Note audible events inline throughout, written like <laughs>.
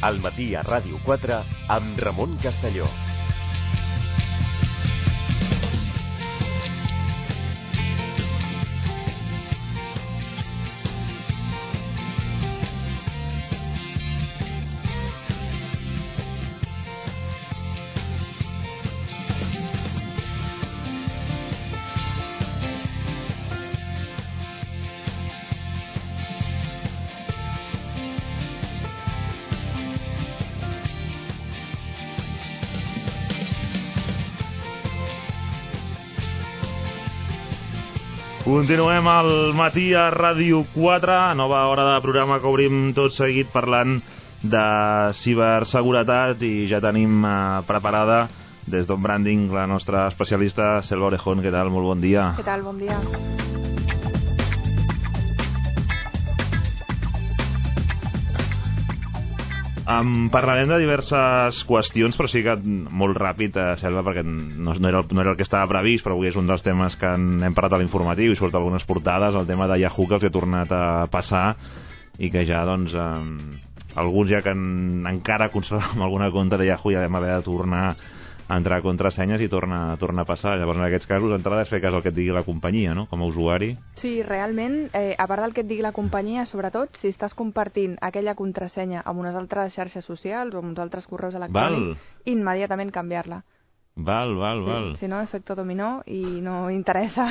al matí a Ràdio 4 amb Ramon Castelló. Continuem al matí a Ràdio 4, nova hora de programa que obrim tot seguit parlant de ciberseguretat i ja tenim eh, preparada des d'on branding la nostra especialista Selva Orejón. Què tal? Molt bon dia. Què tal? Bon dia. Um, parlarem de diverses qüestions, però sí que molt ràpid, eh, Selva, perquè no, no, era el, no era el que estava previst, però avui és un dels temes que en, hem parlat a l'informatiu i surt algunes portades, el tema de Yahoo que els ha tornat a passar i que ja, doncs, eh, alguns ja que en, encara conservàvem alguna compte de Yahoo ja vam haver de tornar entrar a contrasenyes i torna, torna a passar. Llavors, en aquests casos, l'entrada és fer cas al que et digui la companyia, no?, com a usuari. Sí, realment, eh, a part del que et digui la companyia, sobretot, si estàs compartint aquella contrasenya amb unes altres xarxes socials o amb uns altres correus electrònics, Val. immediatament canviar-la. Val, val, Sí, val. si no, efecte dominó i no interessa.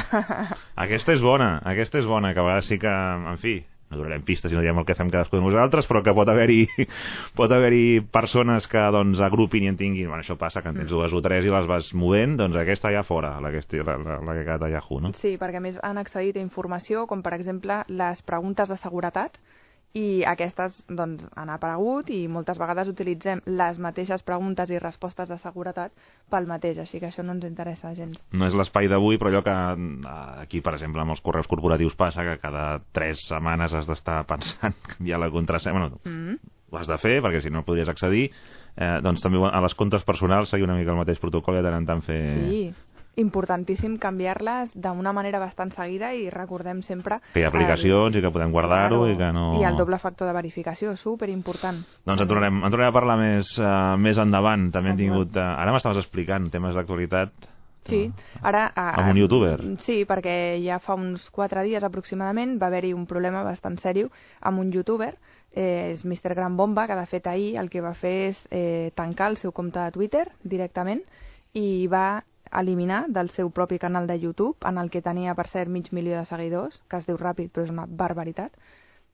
Aquesta és bona, aquesta és bona, que a vegades sí que, en fi, no donarem pistes i no direm el que fem cadascú de nosaltres, però que pot haver-hi <laughs> pot haver-hi persones que doncs agrupin i en tinguin, bueno, això passa que en tens dues o tres i les vas movent, doncs aquesta ja fora, la que, esti- la, la, la que ha quedat a Yahoo, no? Sí, perquè a més han accedit a informació com per exemple les preguntes de seguretat i aquestes doncs, han aparegut i moltes vegades utilitzem les mateixes preguntes i respostes de seguretat pel mateix, així que això no ens interessa gens. No és l'espai d'avui, però allò que eh, aquí, per exemple, amb els correus corporatius passa que cada tres setmanes has d'estar <laughs> pensant canviar la contrasenya. Bueno, Mm. ho has de fer, perquè si no podries accedir. Eh, doncs també a les comptes personals seguir una mica el mateix protocol i de tant en tant fer... Sí, importantíssim canviar-les d'una manera bastant seguida i recordem sempre... que hi ha aplicacions i que podem guardar-ho Claro. i que no... I el doble factor de verificació, super important. Doncs en tornarem, en tornarem a parlar més, uh, més endavant. També hem tingut... Uh, ara m'estaves explicant temes d'actualitat. Sí, ara... A, Amb un youtuber. Sí, perquè ja fa uns 4 dies aproximadament va haver-hi un problema bastant sèrio amb un youtuber, eh, és Mr. Gran Bomba, que de fet ahir el que va fer és eh, tancar el seu compte de Twitter directament i va eliminar del seu propi canal de YouTube, en el que tenia, per cert, mig milió de seguidors, que es diu ràpid, però és una barbaritat,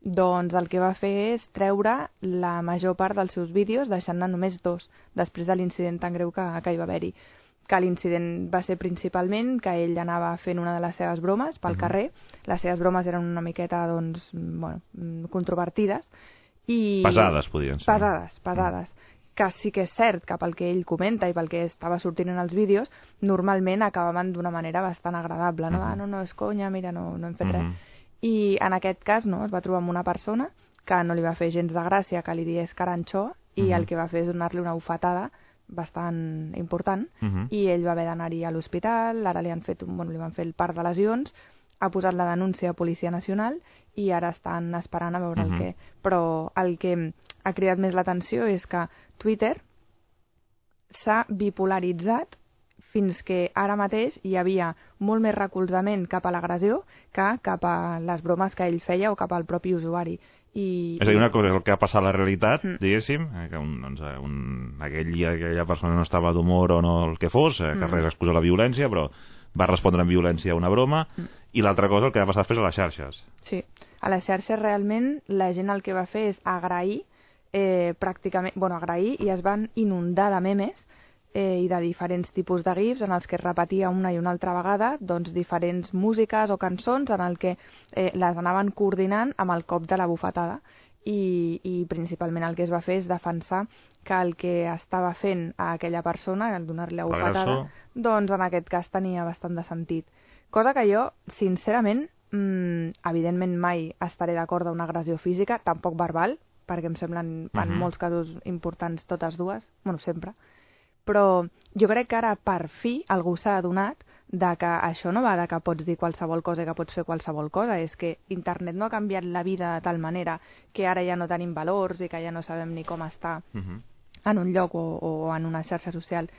doncs el que va fer és treure la major part dels seus vídeos, deixant-ne només dos, després de l'incident tan greu que, que hi va haver-hi que l'incident va ser principalment que ell anava fent una de les seves bromes pel carrer, les seves bromes eren una miqueta doncs, mm, bueno, mm, controvertides i... Pesades, podrien ser. Pesades, pesades. Que sí que és cert que pel que ell comenta i pel que estava sortint en els vídeos, normalment acabaven d'una manera bastant agradable, no? Mhm. Ah, no, no, és conya, mira, no, no hem fet Mhm. res. I en aquest cas, no, es va trobar amb una persona que no li va fer gens de gràcia que li digués caranxó i Mhm. el que va fer és donar-li una bufetada bastant important Mhm. i ell va haver d'anar-hi a l'hospital, ara li han fet un, bueno, li van fer el part de lesions, ha posat la denúncia a Policia Nacional i ara estan esperant a veure Mhm. el que... Però el que ha cridat més l'atenció és que Twitter s'ha bipolaritzat fins que ara mateix hi havia molt més recolzament cap a l'agressió que cap a les bromes que ell feia o cap al propi usuari. I, És a dir, una cosa és el que ha passat a la realitat, Mm. diguéssim, eh, que un, doncs, eh, un, aquell dia aquella persona no estava d'humor o no el que fos, eh, que Mm. res excusa la violència, però va respondre amb violència a una broma, Mm. i l'altra cosa el que va passar després a les xarxes. Sí, a les xarxes realment la gent el que va fer és agrair eh, pràcticament, bueno, agrair i es van inundar de memes eh, i de diferents tipus de gifs en els que es repetia una i una altra vegada doncs, diferents músiques o cançons en el que eh, les anaven coordinant amb el cop de la bufetada i, i principalment el que es va fer és defensar que el que estava fent a aquella persona, el donar-li la bufetada, doncs en aquest cas tenia bastant de sentit. Cosa que jo, sincerament, mm, evidentment mai estaré d'acord amb una agressió física, tampoc verbal, perquè em semblen en Mhm. molts casos importants totes dues, bueno, sempre, però jo crec que ara per fi algú s'ha adonat de que això no va de que pots dir qualsevol cosa i que pots fer qualsevol cosa, és que internet no ha canviat la vida de tal manera que ara ja no tenim valors i que ja no sabem ni com està Uh -huh. en un lloc o, o en una xarxa social.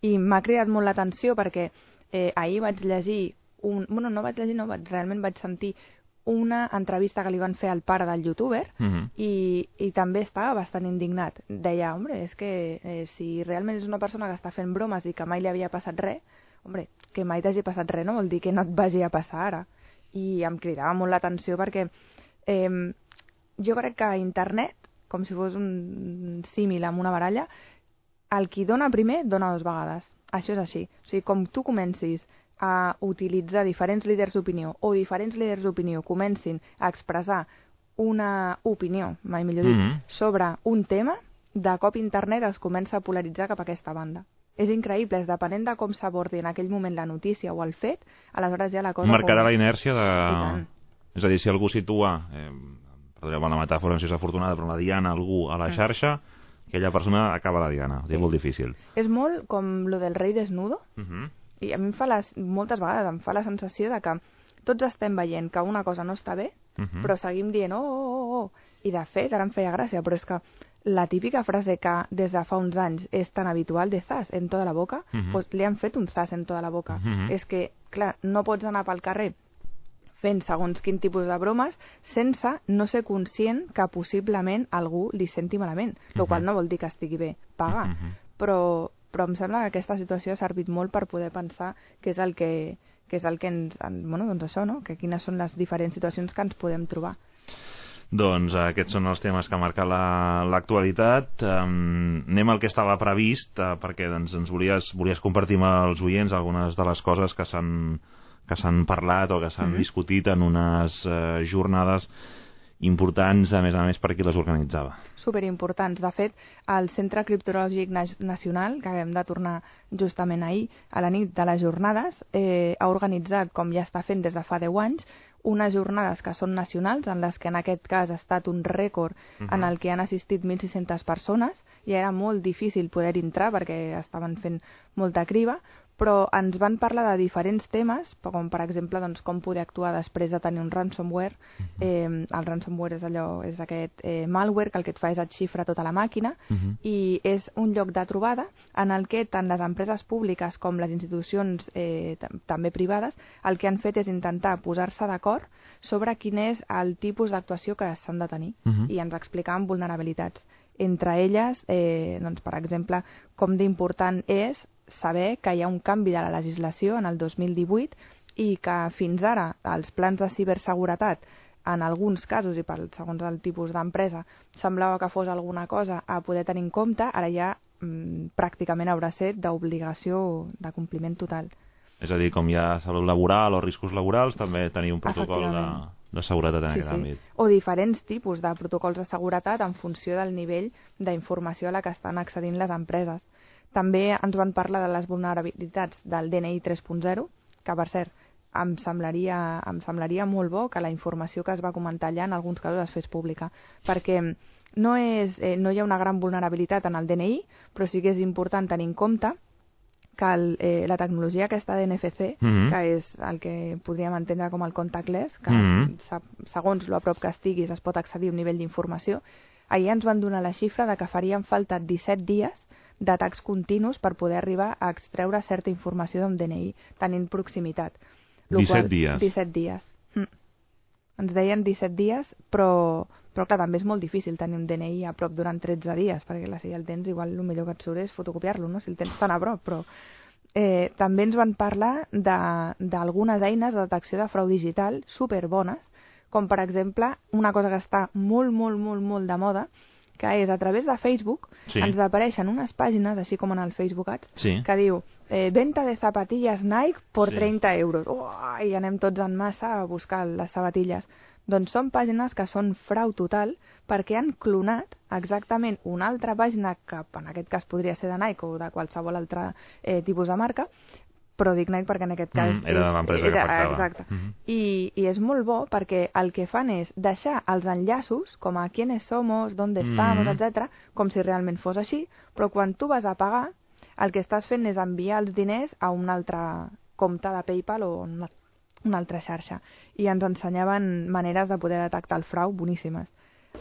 I m'ha cridat molt l'atenció perquè eh, ahir vaig llegir, un, bueno, no vaig llegir, no, vaig, realment vaig sentir una entrevista que li van fer al pare del youtuber Uh -huh. i, i també estava bastant indignat. Deia, hombre, és que eh, si realment és una persona que està fent bromes i que mai li havia passat res, hombre, que mai t'hagi passat res no vol dir que no et vagi a passar ara. I em cridava molt l'atenció perquè eh, jo crec que internet, com si fos un símil amb una baralla, el qui dona primer dona dues vegades. Això és així. O sigui, com tu comencis a utilitzar diferents líders d'opinió o diferents líders d'opinió comencin a expressar una opinió, mai millor dit, Mhm. sobre un tema, de cop internet es comença a polaritzar cap a aquesta banda. És increïble, és depenent de com s'abordi en aquell moment la notícia o el fet, aleshores ja la cosa... Marcarà com... la inèrcia de... És a dir, si algú situa, eh, perdoneu la metàfora, si és afortunada, però la diana algú a la Mm. xarxa, aquella persona acaba la diana. És Sí. molt difícil. És molt com lo del rei desnudo, Uh -huh. I a mi em fa la, moltes vegades em fa la sensació de que tots estem veient que una cosa no està bé, Uh -huh. però seguim dient oh, oh, oh, oh, i de fet ara em feia gràcia, però és que la típica frase que des de fa uns anys és tan habitual de zas en tota la boca, Mhm. pues li han fet un zas en tota la boca. Mhm. És que, clar, no pots anar pel carrer fent segons quin tipus de bromes sense no ser conscient que possiblement algú li senti malament, el Mhm. qual no vol dir que estigui bé pagar, Mhm. però, però em sembla que aquesta situació ha servit molt per poder pensar què és el que, què és el que ens... en- Bueno, doncs això, no? Que quines són les diferents situacions que ens podem trobar. Doncs eh, aquests són els temes que marca la- l'actualitat. Um, anem al que estava previst, uh, perquè doncs, ens volies, volies compartir amb els oients algunes de les coses que s'han que s'han parlat o que s'han Mhm. discutit en unes uh, jornades importants, a més a més, per qui les organitzava. superimportants. De fet, el Centre Criptològic Na- Nacional, que hem de tornar justament ahir, a la nit de les jornades, eh, ha organitzat, com ja està fent des de fa 10 anys, unes jornades que són nacionals, en les que en aquest cas ha estat un rècord Mhm. en el que han assistit 1.600 persones, i era molt difícil poder entrar perquè estaven fent molta criba, però ens van parlar de diferents temes, com per exemple doncs, com poder actuar després de tenir un ransomware. Eh, el ransomware és allò, és aquest eh, malware que el que et fa és et xifra tota la màquina Mhm. i és un lloc de trobada en el que tant les empreses públiques com les institucions eh, tam- també privades el que han fet és intentar posar-se d'acord sobre quin és el tipus d'actuació que s'han de tenir Mhm. i ens explicaven vulnerabilitats. Entre elles, eh, doncs, per exemple, com d'important és saber que hi ha un canvi de la legislació en el 2018 i que fins ara els plans de ciberseguretat en alguns casos, i pel, segons el tipus d'empresa, semblava que fos alguna cosa a poder tenir en compte, ara ja mm, pràcticament haurà ser d'obligació de compliment total. És a dir, com hi ha salut laboral o riscos laborals, també tenir un protocol de, de seguretat en Sí, aquest sí. àmbit. O diferents tipus de protocols de seguretat en funció del nivell d'informació a la que estan accedint les empreses. També ens van parlar de les vulnerabilitats del DNI 3.0, que per cert, em semblaria, em semblaria molt bo que la informació que es va comentar allà en alguns casos es fes pública, perquè no, és, eh, no hi ha una gran vulnerabilitat en el DNI, però sí que és important tenir en compte que el, eh, la tecnologia aquesta d'NFC, Mhm. que és el que podríem entendre com el contactless, que Mhm. se- segons lo a prop que estiguis es pot accedir a un nivell d'informació, ahir ens van donar la xifra de que farien falta 17 dies d'atacs continus per poder arribar a extreure certa informació d'un DNI, tenint proximitat. Lo 17 dies. 17 dies. Mm. Ens deien 17 dies, però, però clar, també és molt difícil tenir un DNI a prop durant 13 dies, perquè clar, si ja el tens, igual el millor que et surt és fotocopiar-lo, no? si el tens tan a prop, però... Eh, també ens van parlar de- d'algunes eines de detecció de frau digital superbones, com per exemple una cosa que està molt, molt, molt, molt de moda, que és a través de Facebook Sí. ens apareixen unes pàgines, així com en el Facebook Ads, Sí. que diu eh, venta de zapatillas Nike por Sí. 30 euros. Uah, I anem tots en massa a buscar les sabatilles. Doncs són pàgines que són frau total perquè han clonat exactament una altra pàgina que en aquest cas podria ser de Nike o de qualsevol altre eh, tipus de marca, però perquè en aquest cas... Mm, era de l'empresa que afectava. Exacte. Mhm. I, I és molt bo perquè el que fan és deixar els enllaços, com a quiénes somos, dónde estamos, Mhm. etc, com si realment fos així, però quan tu vas a pagar, el que estàs fent és enviar els diners a un altre compte de PayPal o una, una altra xarxa. I ens ensenyaven maneres de poder detectar el frau boníssimes.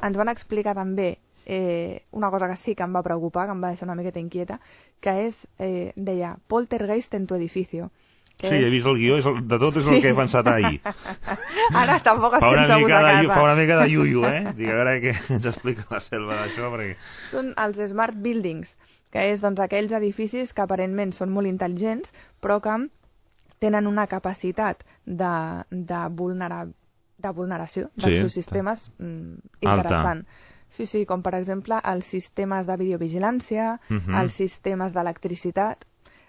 Ens van explicar també eh, una cosa que sí que em va preocupar, que em va deixar una miqueta inquieta, que és, eh, deia, poltergeist en tu edificio. Que Sí, és- he vist el guió, és el, de tot és el que he pensat ahir. <laughs> Ara tampoc estem segurs a casa. fa una mica de iuiu, eh? Dic, a veure què ens explica la selva d'això, perquè... Són els smart buildings, que és doncs, aquells edificis que aparentment són molt intel·ligents, però que tenen una capacitat de, de, vulnera, de vulneració dels Sí, seus sistemes mm, Alta. Sí, sí, com per exemple els sistemes de videovigilància, Mhm. els sistemes d'electricitat.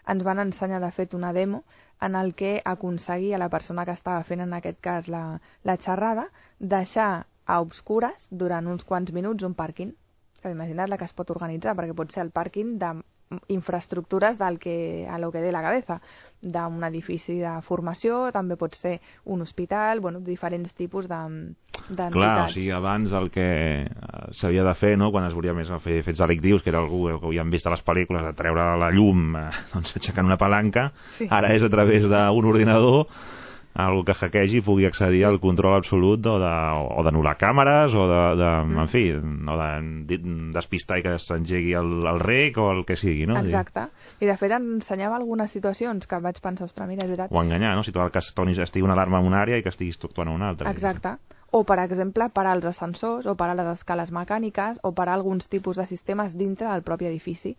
Ens van ensenyar, de fet, una demo en el que aconseguia la persona que estava fent, en aquest cas, la, la xerrada, deixar a obscures durant uns quants minuts un pàrquing. Imagina't la que es pot organitzar, perquè pot ser el pàrquing de infraestructures del que, a lo que dé la cabeza, d'un edifici de formació, també pot ser un hospital, bueno, diferents tipus de- d'entitats. Clar, o sigui, abans el que eh, s'havia de fer, no?, quan es volia més fer fets delictius, que era algú que havíem vist a les pel·lícules, de treure la llum eh, doncs, aixecant una palanca, Sí. ara és a través d'un ordinador algú que hackeji pugui accedir al control absolut o de, o d'anul·lar càmeres o de, de Mm. en fi, o de de despistar i que s'engegui el, el rec o el que sigui, no? Exacte. I de fet ensenyava algunes situacions que vaig pensar, ostres, mira, és veritat. O enganyar, no? Situar que estigui estigui una alarma en una àrea i que estiguis actuant en una altra. Exacte. O, per exemple, parar els ascensors, o parar les escales mecàniques, o parar alguns tipus de sistemes dintre del propi edifici.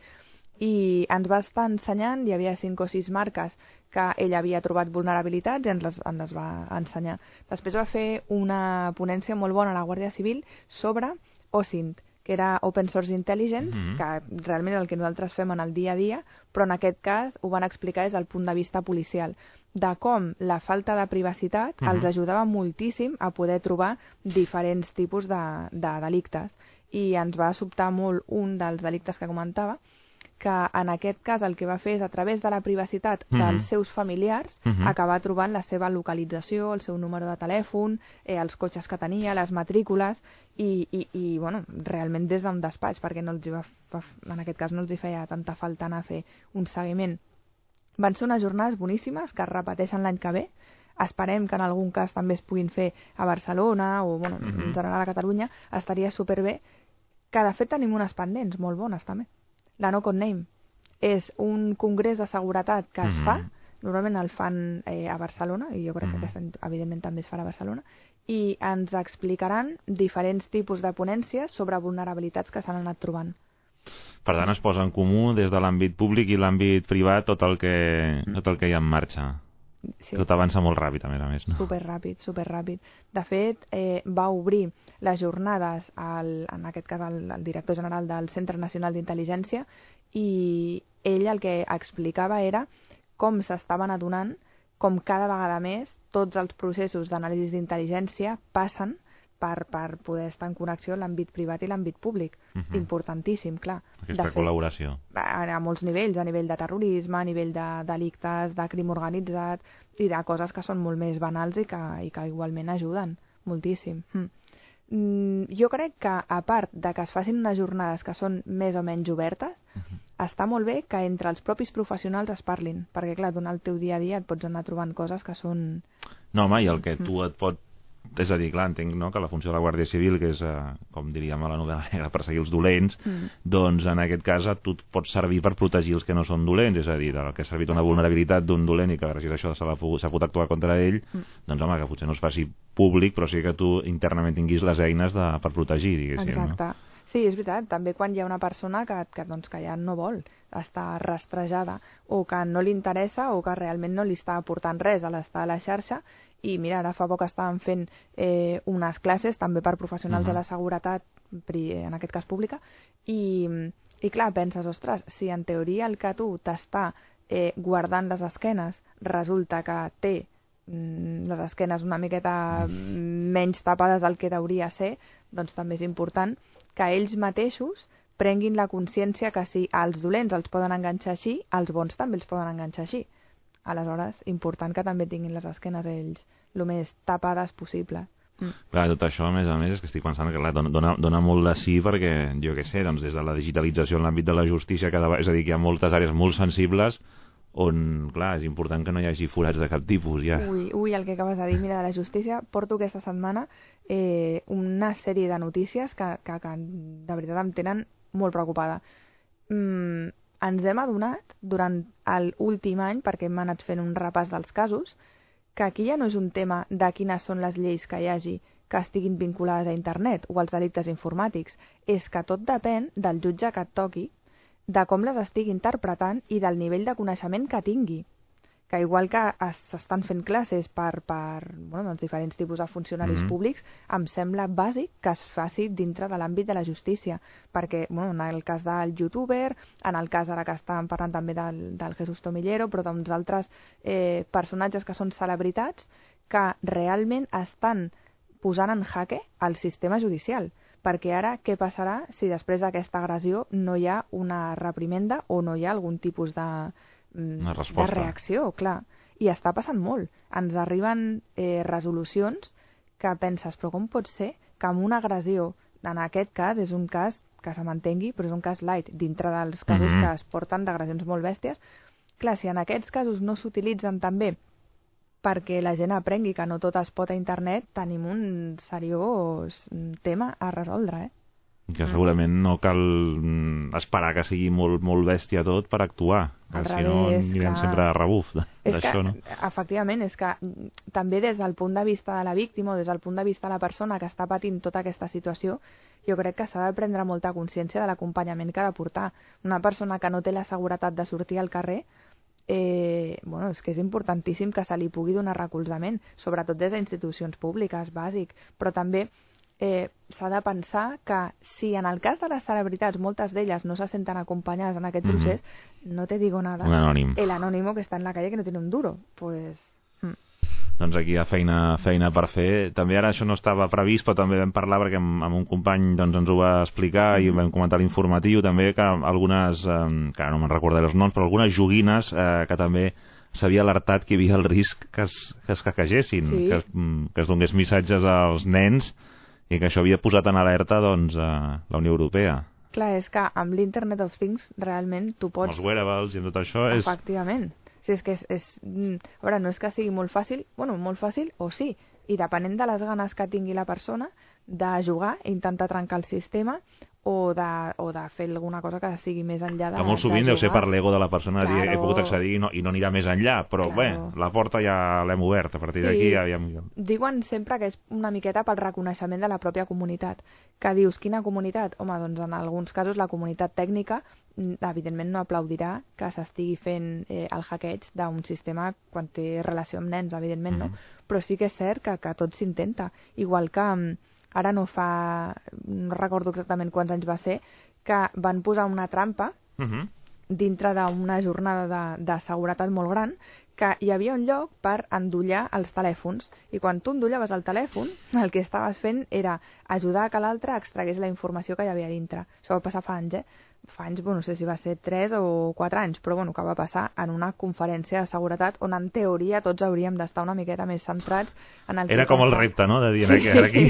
I ens va estar ensenyant, hi havia cinc o sis marques que ell havia trobat vulnerabilitats i ens les, ens les va ensenyar. Després va fer una ponència molt bona a la Guàrdia Civil sobre OSINT, que era Open Source Intelligence, Mhm. que realment és el que nosaltres fem en el dia a dia, però en aquest cas ho van explicar des del punt de vista policial, de com la falta de privacitat Mhm. els ajudava moltíssim a poder trobar diferents tipus de, de delictes. I ens va sobtar molt un dels delictes que comentava, que en aquest cas el que va fer és a través de la privacitat Mhm. dels seus familiars Mhm. acabar trobant la seva localització, el seu número de telèfon, eh, els cotxes que tenia, les matrícules i, i, i bueno, realment des d'un despatx perquè no els va, en aquest cas no els hi feia tanta falta anar a fer un seguiment. Van ser unes jornades boníssimes que es repeteixen l'any que ve. Esperem que en algun cas també es puguin fer a Barcelona o bueno, Mhm. en general a Catalunya. Estaria superbé. Que de fet tenim unes pendents molt bones també. La No Code Name és un congrés de seguretat que es Mhm. fa, normalment el fan eh, a Barcelona, i jo crec Mhm. que aquest any evidentment també es farà a Barcelona, i ens explicaran diferents tipus de ponències sobre vulnerabilitats que s'han anat trobant. Per tant, es posa en comú des de l'àmbit públic i l'àmbit privat tot el que, tot el que hi ha en marxa. Sí. Tot avança molt ràpid, a més a més. No? Super ràpid, super ràpid. De fet, eh, va obrir les jornades, al, en aquest cas el, el director general del Centre Nacional d'Intel·ligència, i ell el que explicava era com s'estaven adonant com cada vegada més tots els processos d'anàlisi d'intel·ligència passen per, per poder estar en connexió l'àmbit privat i l'àmbit públic. Mhm. Importantíssim, clar. Aquesta De fet, col·laboració. a, a molts nivells, a nivell de terrorisme, a nivell de delictes, de crim organitzat i de coses que són molt més banals i que, i que igualment ajuden moltíssim. Mm. Mm, jo crec que, a part de que es facin unes jornades que són més o menys obertes, Mhm. està molt bé que entre els propis professionals es parlin, perquè, clar, durant el teu dia a dia et pots anar trobant coses que són... No, home, i el que tu et pot... És a dir, clar, entenc no, que la funció de la Guàrdia Civil, que és, eh, com diríem a la novel·la negra, perseguir els dolents, Mm. doncs en aquest cas tu et pot servir per protegir els que no són dolents, és a dir, el que ha servit una vulnerabilitat d'un dolent i que gràcies a això s'ha pogut- pogut actuar contra ell, Mm. doncs home, que potser no es faci públic, però sí que tu internament tinguis les eines de, per protegir, diguéssim. Exacte. Sí, és veritat, també quan hi ha una persona que, que, doncs, que ja no vol estar rastrejada o que no li interessa o que realment no li està aportant res a l'estar a la xarxa i mira, ara fa poc estàvem fent eh, unes classes també per professionals Mhm. de la seguretat, en aquest cas pública, i, i clar, penses, ostres, si en teoria el que tu t'està eh, guardant les esquenes resulta que té mm, les esquenes una miqueta menys tapades del que hauria ser, doncs també és important que ells mateixos prenguin la consciència que si els dolents els poden enganxar així, els bons també els poden enganxar així. Aleshores, important que també tinguin les esquenes ells el més tapades possible. Mm. Clar, tot això, a més a més, és que estic pensant que clar, dona, dona, dona molt de sí perquè, jo què sé, doncs des de la digitalització en l'àmbit de la justícia, cada, és a dir, que hi ha moltes àrees molt sensibles on, clar, és important que no hi hagi forats de cap tipus, ja. Ui, ui, el que acabes de dir, mira, de la justícia, porto aquesta setmana eh, una sèrie de notícies que, que, que de veritat em tenen molt preocupada. Mm, ens hem adonat durant l'últim any, perquè hem anat fent un repàs dels casos, que aquí ja no és un tema de quines són les lleis que hi hagi que estiguin vinculades a internet o als delictes informàtics, és que tot depèn del jutge que et toqui de com les estigui interpretant i del nivell de coneixement que tingui. Que igual que s'estan fent classes per, per bueno, els diferents tipus de funcionaris mm -hmm. públics, em sembla bàsic que es faci dintre de l'àmbit de la justícia. Perquè, bueno, en el cas del youtuber, en el cas ara que estàvem parlant també del, del Jesús Tomillero, però d'uns altres eh, personatges que són celebritats, que realment estan posant en jaque el sistema judicial perquè ara què passarà si després d'aquesta agressió no hi ha una reprimenda o no hi ha algun tipus de, mm, de reacció, clar. I està passant molt. Ens arriben eh, resolucions que penses, però com pot ser que amb una agressió, en aquest cas és un cas que se mantengui, però és un cas light, dintre dels casos mm -hmm. que es porten d'agressions molt bèsties, clar, si en aquests casos no s'utilitzen també perquè la gent aprengui que no tot es pot a internet, tenim un seriós tema a resoldre, eh? Que segurament no cal mm, esperar que sigui molt, molt bèstia tot per actuar. Que si no anirem que... sempre a rebuf d'això, no? Efectivament, és que també des del punt de vista de la víctima o des del punt de vista de la persona que està patint tota aquesta situació, jo crec que s'ha de prendre molta consciència de l'acompanyament que ha de portar. Una persona que no té la seguretat de sortir al carrer eh, bueno, és que és importantíssim que se li pugui donar recolzament, sobretot des d'institucions públiques, bàsic, però també eh, s'ha de pensar que si en el cas de les celebritats moltes d'elles no se senten acompanyades en aquest procés, mm -hmm. no te digo nada. Un anònim. El anónimo que està en la calle que no tiene un duro, pues doncs aquí hi ha feina, feina per fer. També ara això no estava previst, però també vam parlar perquè amb, amb un company doncs, ens ho va explicar i vam comentar l'informatiu també que algunes, eh, que no me'n recordaré els noms, però algunes joguines eh, que també s'havia alertat que hi havia el risc que es, que es caquegessin, sí. que, es, mm, que es donés missatges als nens i que això havia posat en alerta doncs, a la Unió Europea. Clar, és que amb l'Internet of Things realment tu pots... Els wearables i tot això és... Efectivament si és que és, és... Mm, a veure, no és que sigui molt fàcil, bueno, molt fàcil o sí, i depenent de les ganes que tingui la persona de jugar, intentar trencar el sistema o de, o de fer alguna cosa que sigui més enllà de Que molt sovint deu ser per l'ego de la persona claro. dir he pogut accedir i no, i no anirà més enllà, però claro. bé, la porta ja l'hem obert, a partir d'aquí sí. ja, ja... Diuen sempre que és una miqueta pel reconeixement de la pròpia comunitat, que dius, quina comunitat? Home, doncs en alguns casos la comunitat tècnica mm, evidentment no aplaudirà que s'estigui fent eh, el hackeig d'un sistema quan té relació amb nens, evidentment, mm -hmm. no? Però sí que és cert que, que tot s'intenta. Igual que mm, ara no fa, no recordo exactament quants anys va ser, que van posar una trampa uh mhm. -huh. dintre d'una jornada de, de seguretat molt gran que hi havia un lloc per endollar els telèfons i quan tu endollaves el telèfon el que estaves fent era ajudar que l'altre extragués la informació que hi havia dintre. Això va passar fa anys, eh? fa anys, bueno, no sé si va ser 3 o 4 anys, però bueno, que va passar en una conferència de seguretat on en teoria tots hauríem d'estar una miqueta més centrats en el Era com el repte, no?, de dir sí. aquí...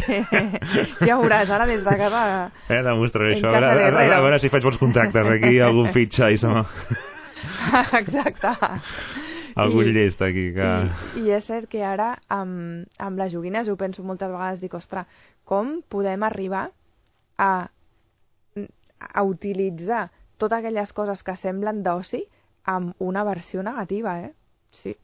<laughs> ja veuràs, ara des de <laughs> casa... Eh, demostraré això, a, a, a, a, veure si faig bons contactes aquí, algun fitxa i som... <laughs> Exacte. Algun I, llest aquí que... I, I és cert que ara amb, amb les joguines ho penso moltes vegades, dic, ostres, com podem arribar a a utilitzar totes aquelles coses que semblen d'oci amb una versió negativa, eh? Sí.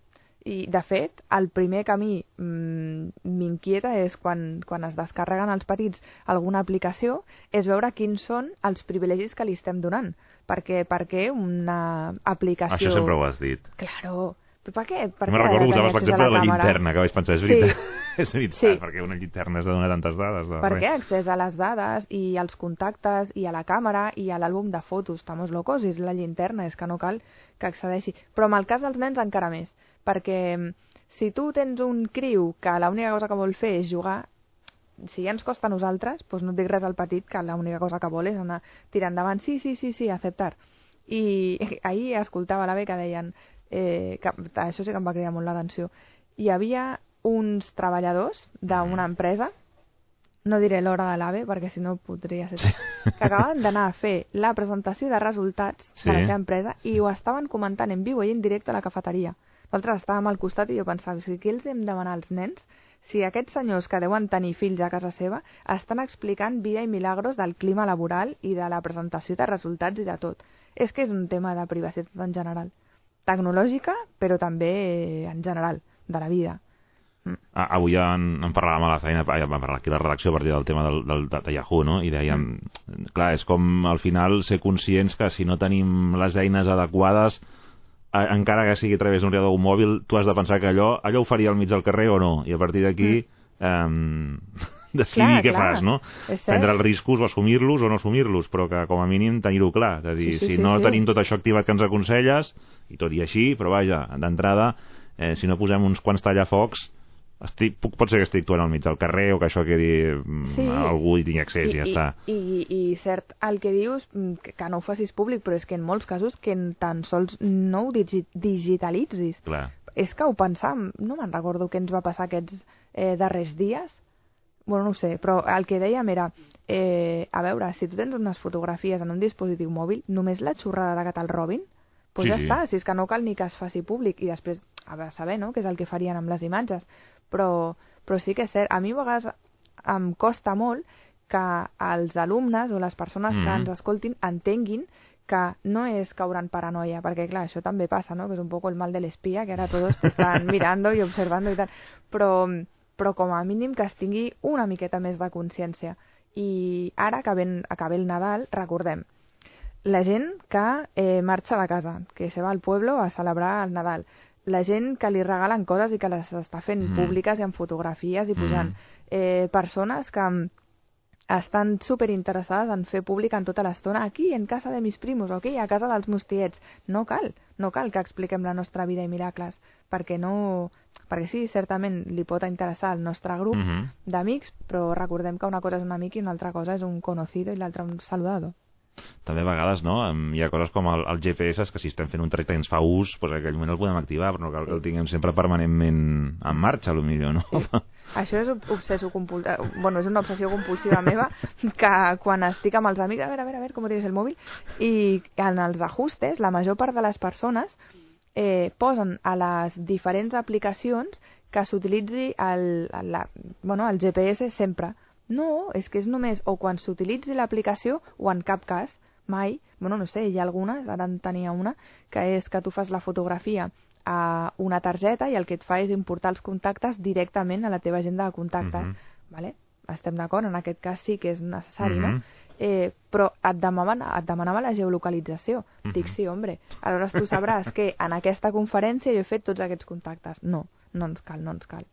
I, de fet, el primer camí mm, m'inquieta és quan, quan es descarreguen els petits alguna aplicació, és veure quins són els privilegis que li estem donant. Perquè, perquè una aplicació... Això sempre ho has dit. Claro. Però per què? Per no què recordo, usaves l'exemple de la llinterna, que vaig pensar, és veritat. Sí. <laughs> és veritat, sí. perquè una llinterna has de donar tantes dades. De per què accés a les dades i als contactes i a la càmera i a l'àlbum de fotos? Estamos locos, és la llinterna, és que no cal que accedeixi. Però en el cas dels nens encara més, perquè mm, si tu tens un criu que l'única cosa que vol fer és jugar, si ja ens costa a nosaltres, doncs no et dic res al petit que l'única cosa que vol és anar tirant endavant, sí, sí, sí, sí, acceptar. I <laughs> ahir escoltava la que deien eh, que això sí que em va cridar molt l'atenció. Hi havia uns treballadors d'una empresa no diré l'hora de l'AVE perquè si no podria ser sí. que acabaven d'anar a fer la presentació de resultats sí. de la seva empresa i ho estaven comentant en viu i en directe a la cafeteria. Nosaltres estàvem al costat i jo pensava, si què els hem de demanar als nens si aquests senyors que deuen tenir fills a casa seva estan explicant vida i milagros del clima laboral i de la presentació de resultats i de tot. És que és un tema de privacitat en general. Tecnològica, però també en general, de la vida. Mm. Avui ja en, en parlàvem a la feina, vam parlar aquí la redacció a partir del tema del, del, de Yahoo, no? I dèiem, mm. clar, és com al final ser conscients que si no tenim les eines adequades, a, encara que sigui a través d'un ordinador mòbil, tu has de pensar que allò, allò ho faria al mig del carrer o no, i a partir d'aquí... Mm. Eh, decidir clar, què clar. fas, no? Prendre els riscos o assumir-los o no assumir-los, però que com a mínim tenir-ho clar. És a dir, sí, sí, si sí, no sí. tenim tot això activat que ens aconselles, i tot i així, però vaja, d'entrada, eh, si no posem uns quants tallafocs, estic, puc, pot ser que estic actuant al mig del carrer o que això quedi mm, sí. algú i tingui accés i, i ja i, està. I, i, cert, el que dius, mm, que, que no ho facis públic, però és que en molts casos que tan sols no ho digi digitalitzis. Clar. És que ho pensam, no me'n recordo què ens va passar aquests eh, darrers dies, bueno, no ho sé, però el que dèiem era, eh, a veure, si tu tens unes fotografies en un dispositiu mòbil, només la xorrada de que te'l robin, doncs pues sí, ja sí. està, si és que no cal ni que es faci públic, i després, a veure, saber, no?, què és el que farien amb les imatges, però, però sí que és cert. A mi a vegades em costa molt que els alumnes o les persones mm -hmm. que ens escoltin entenguin que no és caure en paranoia, perquè clar, això també passa, no? que és un poc el mal de l'espia, que ara tots estan <laughs> mirando i observando i tal, però, però com a mínim que es tingui una miqueta més de consciència. I ara, acabent, acabé el Nadal, recordem, la gent que eh, marxa de casa, que se va al pueblo a celebrar el Nadal, la gent que li regalen coses i que les està fent mm. públiques i amb fotografies i pujant. Mm. Eh, persones que estan super interessades en fer públic en tota l'estona aquí, en casa de mis primos, o aquí, a casa dels meus tiets. No cal, no cal que expliquem la nostra vida i miracles, perquè no... Perquè sí, certament li pot interessar al nostre grup mm -hmm. d'amics, però recordem que una cosa és un amic i una altra cosa és un conocido i l'altra un saludado també a vegades no, hi ha coses com el, el GPS que si estem fent un tracte i ens fa ús doncs en aquell moment el podem activar però no cal que el tinguem sempre permanentment en marxa millor, no? Sí. Això és obsesso bueno, és una obsessió compulsiva meva que quan estic amb els amics a veure, a veure, a veure com tens el mòbil i en els ajustes la major part de les persones eh, posen a les diferents aplicacions que s'utilitzi el, el, la, bueno, el GPS sempre no, és que és només o quan s'utilitzi l'aplicació o en cap cas, mai, bueno, no sé, hi ha algunes, ara en tenia una, que és que tu fas la fotografia a una targeta i el que et fa és importar els contactes directament a la teva agenda de contactes. Uh -huh. vale? Estem d'acord, en aquest cas sí que és necessari, uh -huh. no? Eh, però et demanaven, et demanava la geolocalització. Uh -huh. Dic, sí, hombre, aleshores tu sabràs que en aquesta conferència jo he fet tots aquests contactes. No, no ens cal, no ens cal.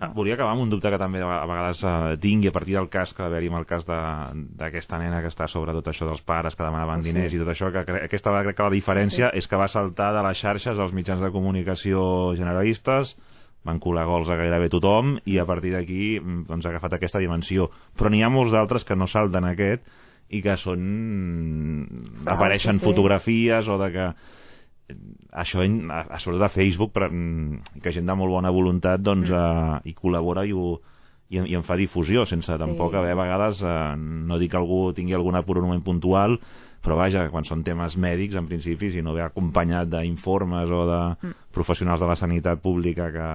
Ah, volia acabar amb un dubte que també a vegades eh, tinc i a partir del cas que va haver-hi amb el cas d'aquesta nena que està sobre tot això dels pares que demanaven sí. diners i tot això, que aquesta vegada crec que la diferència sí. és que va saltar de les xarxes als mitjans de comunicació generalistes van colar gols a gairebé tothom i a partir d'aquí mm, doncs, ha agafat aquesta dimensió. Però n'hi ha molts d'altres que no salten aquest i que són... Ah, apareixen sí, fotografies o de que això a, a sobretot a Facebook per, mm, que gent de molt bona voluntat doncs, mm. eh, hi col·labora i, ho, i, i en fa difusió sense tampoc sí. haver a vegades eh, no dic que algú tingui algun apurament puntual però vaja, quan són temes mèdics en principi si no ve acompanyat d'informes o de mm. professionals de la sanitat pública que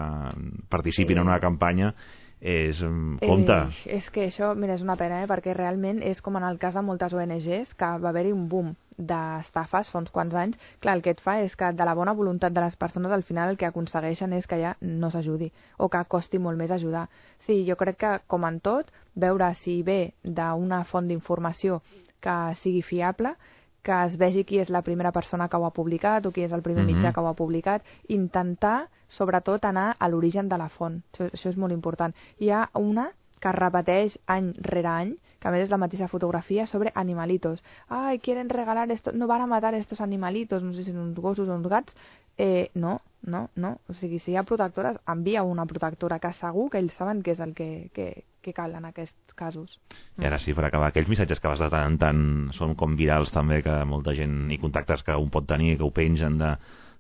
participin sí. en una campanya és... Mm, compte. Eh, és que això, mira, és una pena, eh? perquè realment és com en el cas de moltes ONGs, que va haver-hi un boom d'estafes fa uns quants anys. Clar, el que et fa és que de la bona voluntat de les persones al final el que aconsegueixen és que ja no s'ajudi o que costi molt més ajudar. Sí, jo crec que, com en tot, veure si ve d'una font d'informació que sigui fiable, que es vegi qui és la primera persona que ho ha publicat o qui és el primer mm -hmm. mitjà que ho ha publicat, intentar sobretot anar a l'origen de la font. Això, això és molt important. Hi ha una que repeteix any rere any, que a més és la mateixa fotografia sobre animalitos. Ai, quieren regalar esto, no van a matar estos animalitos, no sé si són uns gossos o uns gats. Eh, no, no, no. O sigui, si hi ha protectores, envia una protectora, que segur que ells saben què és el que, que, que cal en aquests casos. I ara sí, per acabar, aquells missatges que vas de tant en tant són com virals també, que molta gent i contactes que un pot tenir, que ho pengen de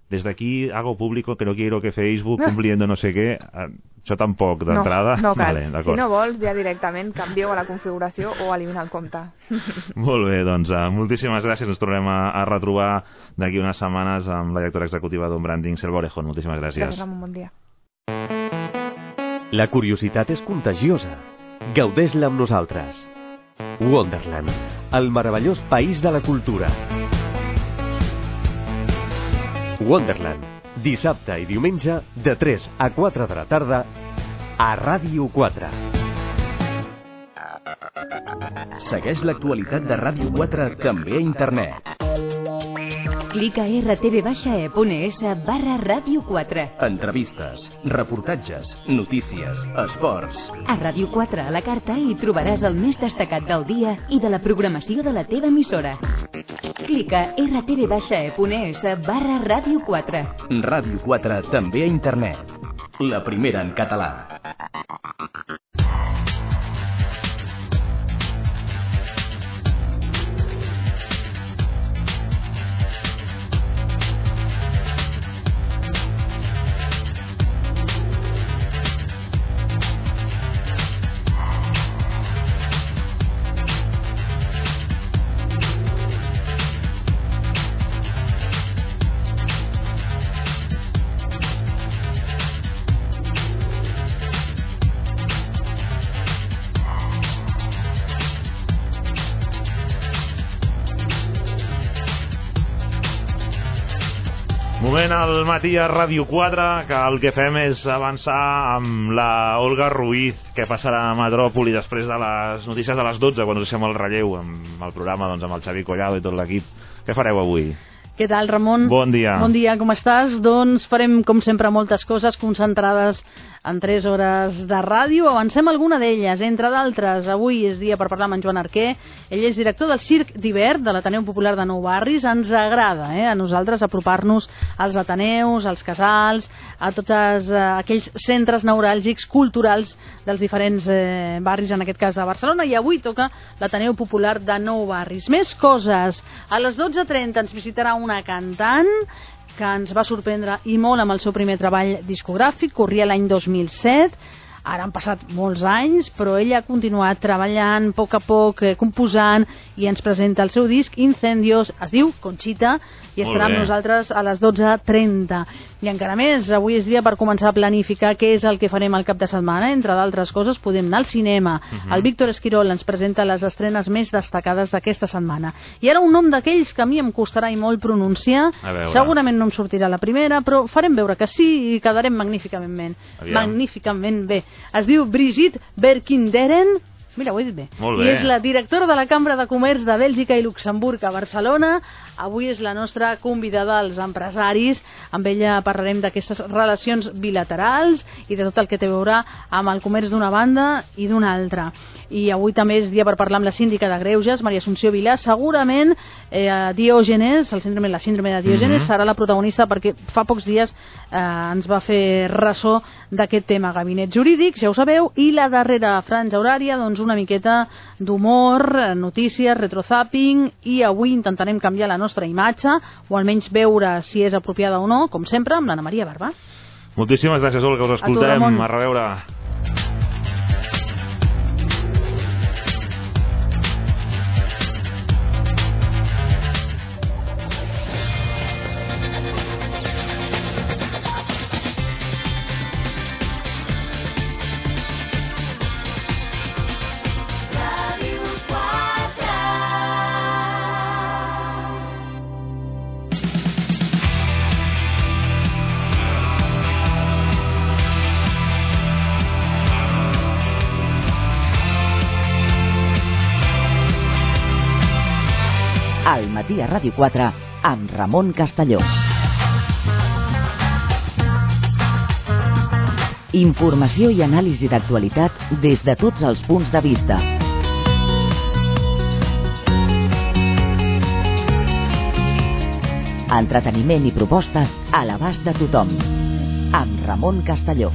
desde aquí hago público que no quiero que Facebook <laughs> cumpliendo no sé què, eh, això tampoc d'entrada. No, no cal. Vale, si d'acord. no vols, ja directament canvieu a la configuració o elimina el compte. <laughs> Molt bé, doncs uh, moltíssimes gràcies. Ens tornem a, a retrobar d'aquí unes setmanes amb la directora executiva d'un branding, Selva Orejón. Moltíssimes gràcies. Gràcies, Ramon, bon dia. La curiositat és contagiosa. Gaudeix-la amb nosaltres. Wonderland, el meravellós país de la cultura. Wonderland, dissabte i diumenge de 3 a 4 de la tarda a Ràdio 4. Segueix l'actualitat de Ràdio 4 també a internet. Clica a rtv-e.es barra ràdio 4. Entrevistes, reportatges, notícies, esports. A Ràdio 4 a la carta hi trobaràs el més destacat del dia i de la programació de la teva emissora. Clica a rtv-e.es barra ràdio 4. Ràdio 4 també a internet. La primera en català. Moment al matí a Ràdio 4, que el que fem és avançar amb la Olga Ruiz, que passarà a Metròpoli després de les notícies de les 12, quan us deixem el relleu amb el programa, doncs, amb el Xavi Collado i tot l'equip. Què fareu avui? Què tal, Ramon? Bon dia. Bon dia, com estàs? Doncs farem, com sempre, moltes coses concentrades en 3 hores de ràdio. Avancem alguna d'elles, entre d'altres. Avui és dia per parlar amb en Joan Arquer. Ell és director del Circ d'Hivern de l'Ateneu Popular de Nou Barris. Ens agrada eh, a nosaltres apropar-nos als Ateneus, als casals, a tots eh, aquells centres neuràlgics culturals dels diferents eh, barris, en aquest cas de Barcelona. I avui toca l'Ateneu Popular de Nou Barris. Més coses. A les 12.30 ens visitarà una cantant que ens va sorprendre i molt amb el seu primer treball discogràfic, corria l'any 2007, ara han passat molts anys, però ella ha continuat treballant a poc a poc, eh, composant, i ens presenta el seu disc Incendios, es diu Conchita, i estarà amb nosaltres a les 12.30. I encara més, avui és dia per començar a planificar què és el que farem al cap de setmana. Entre d'altres coses, podem anar al cinema. Mhm. El Víctor Esquirol ens presenta les estrenes més destacades d'aquesta setmana. I ara un nom d'aquells que a mi em costarà i molt pronunciar. Segurament no em sortirà la primera, però farem veure que sí i quedarem magníficament. Aviam. Magníficament bé. Es diu Brigitte Berkinderen, Mira, ho he dit bé. Molt I bé. és la directora de la Cambra de Comerç de Bèlgica i Luxemburg a Barcelona. Avui és la nostra convidada als empresaris. Amb ella parlarem d'aquestes relacions bilaterals i de tot el que té a veure amb el comerç d'una banda i d'una altra. I avui també és dia per parlar amb la síndica de Greuges, Maria Assumpció Vilà. Segurament eh, Diògenes, el síndrome, la síndrome de Diògenes, Mhm. serà la protagonista perquè fa pocs dies eh, ens va fer ressò d'aquest tema. Gabinet jurídic, ja ho sabeu, i la darrera franja horària, doncs una miqueta d'humor, notícies, retrozapping, i avui intentarem canviar la nostra imatge, o almenys veure si és apropiada o no, com sempre, amb l'Anna Maria Barba. Moltíssimes gràcies, Olga, us tu, escoltem. Ramon. A reveure. Matí a Ràdio 4 amb Ramon Castelló. Informació i anàlisi d'actualitat des de tots els punts de vista. Entreteniment i propostes a l'abast de tothom. Amb Ramon Castelló.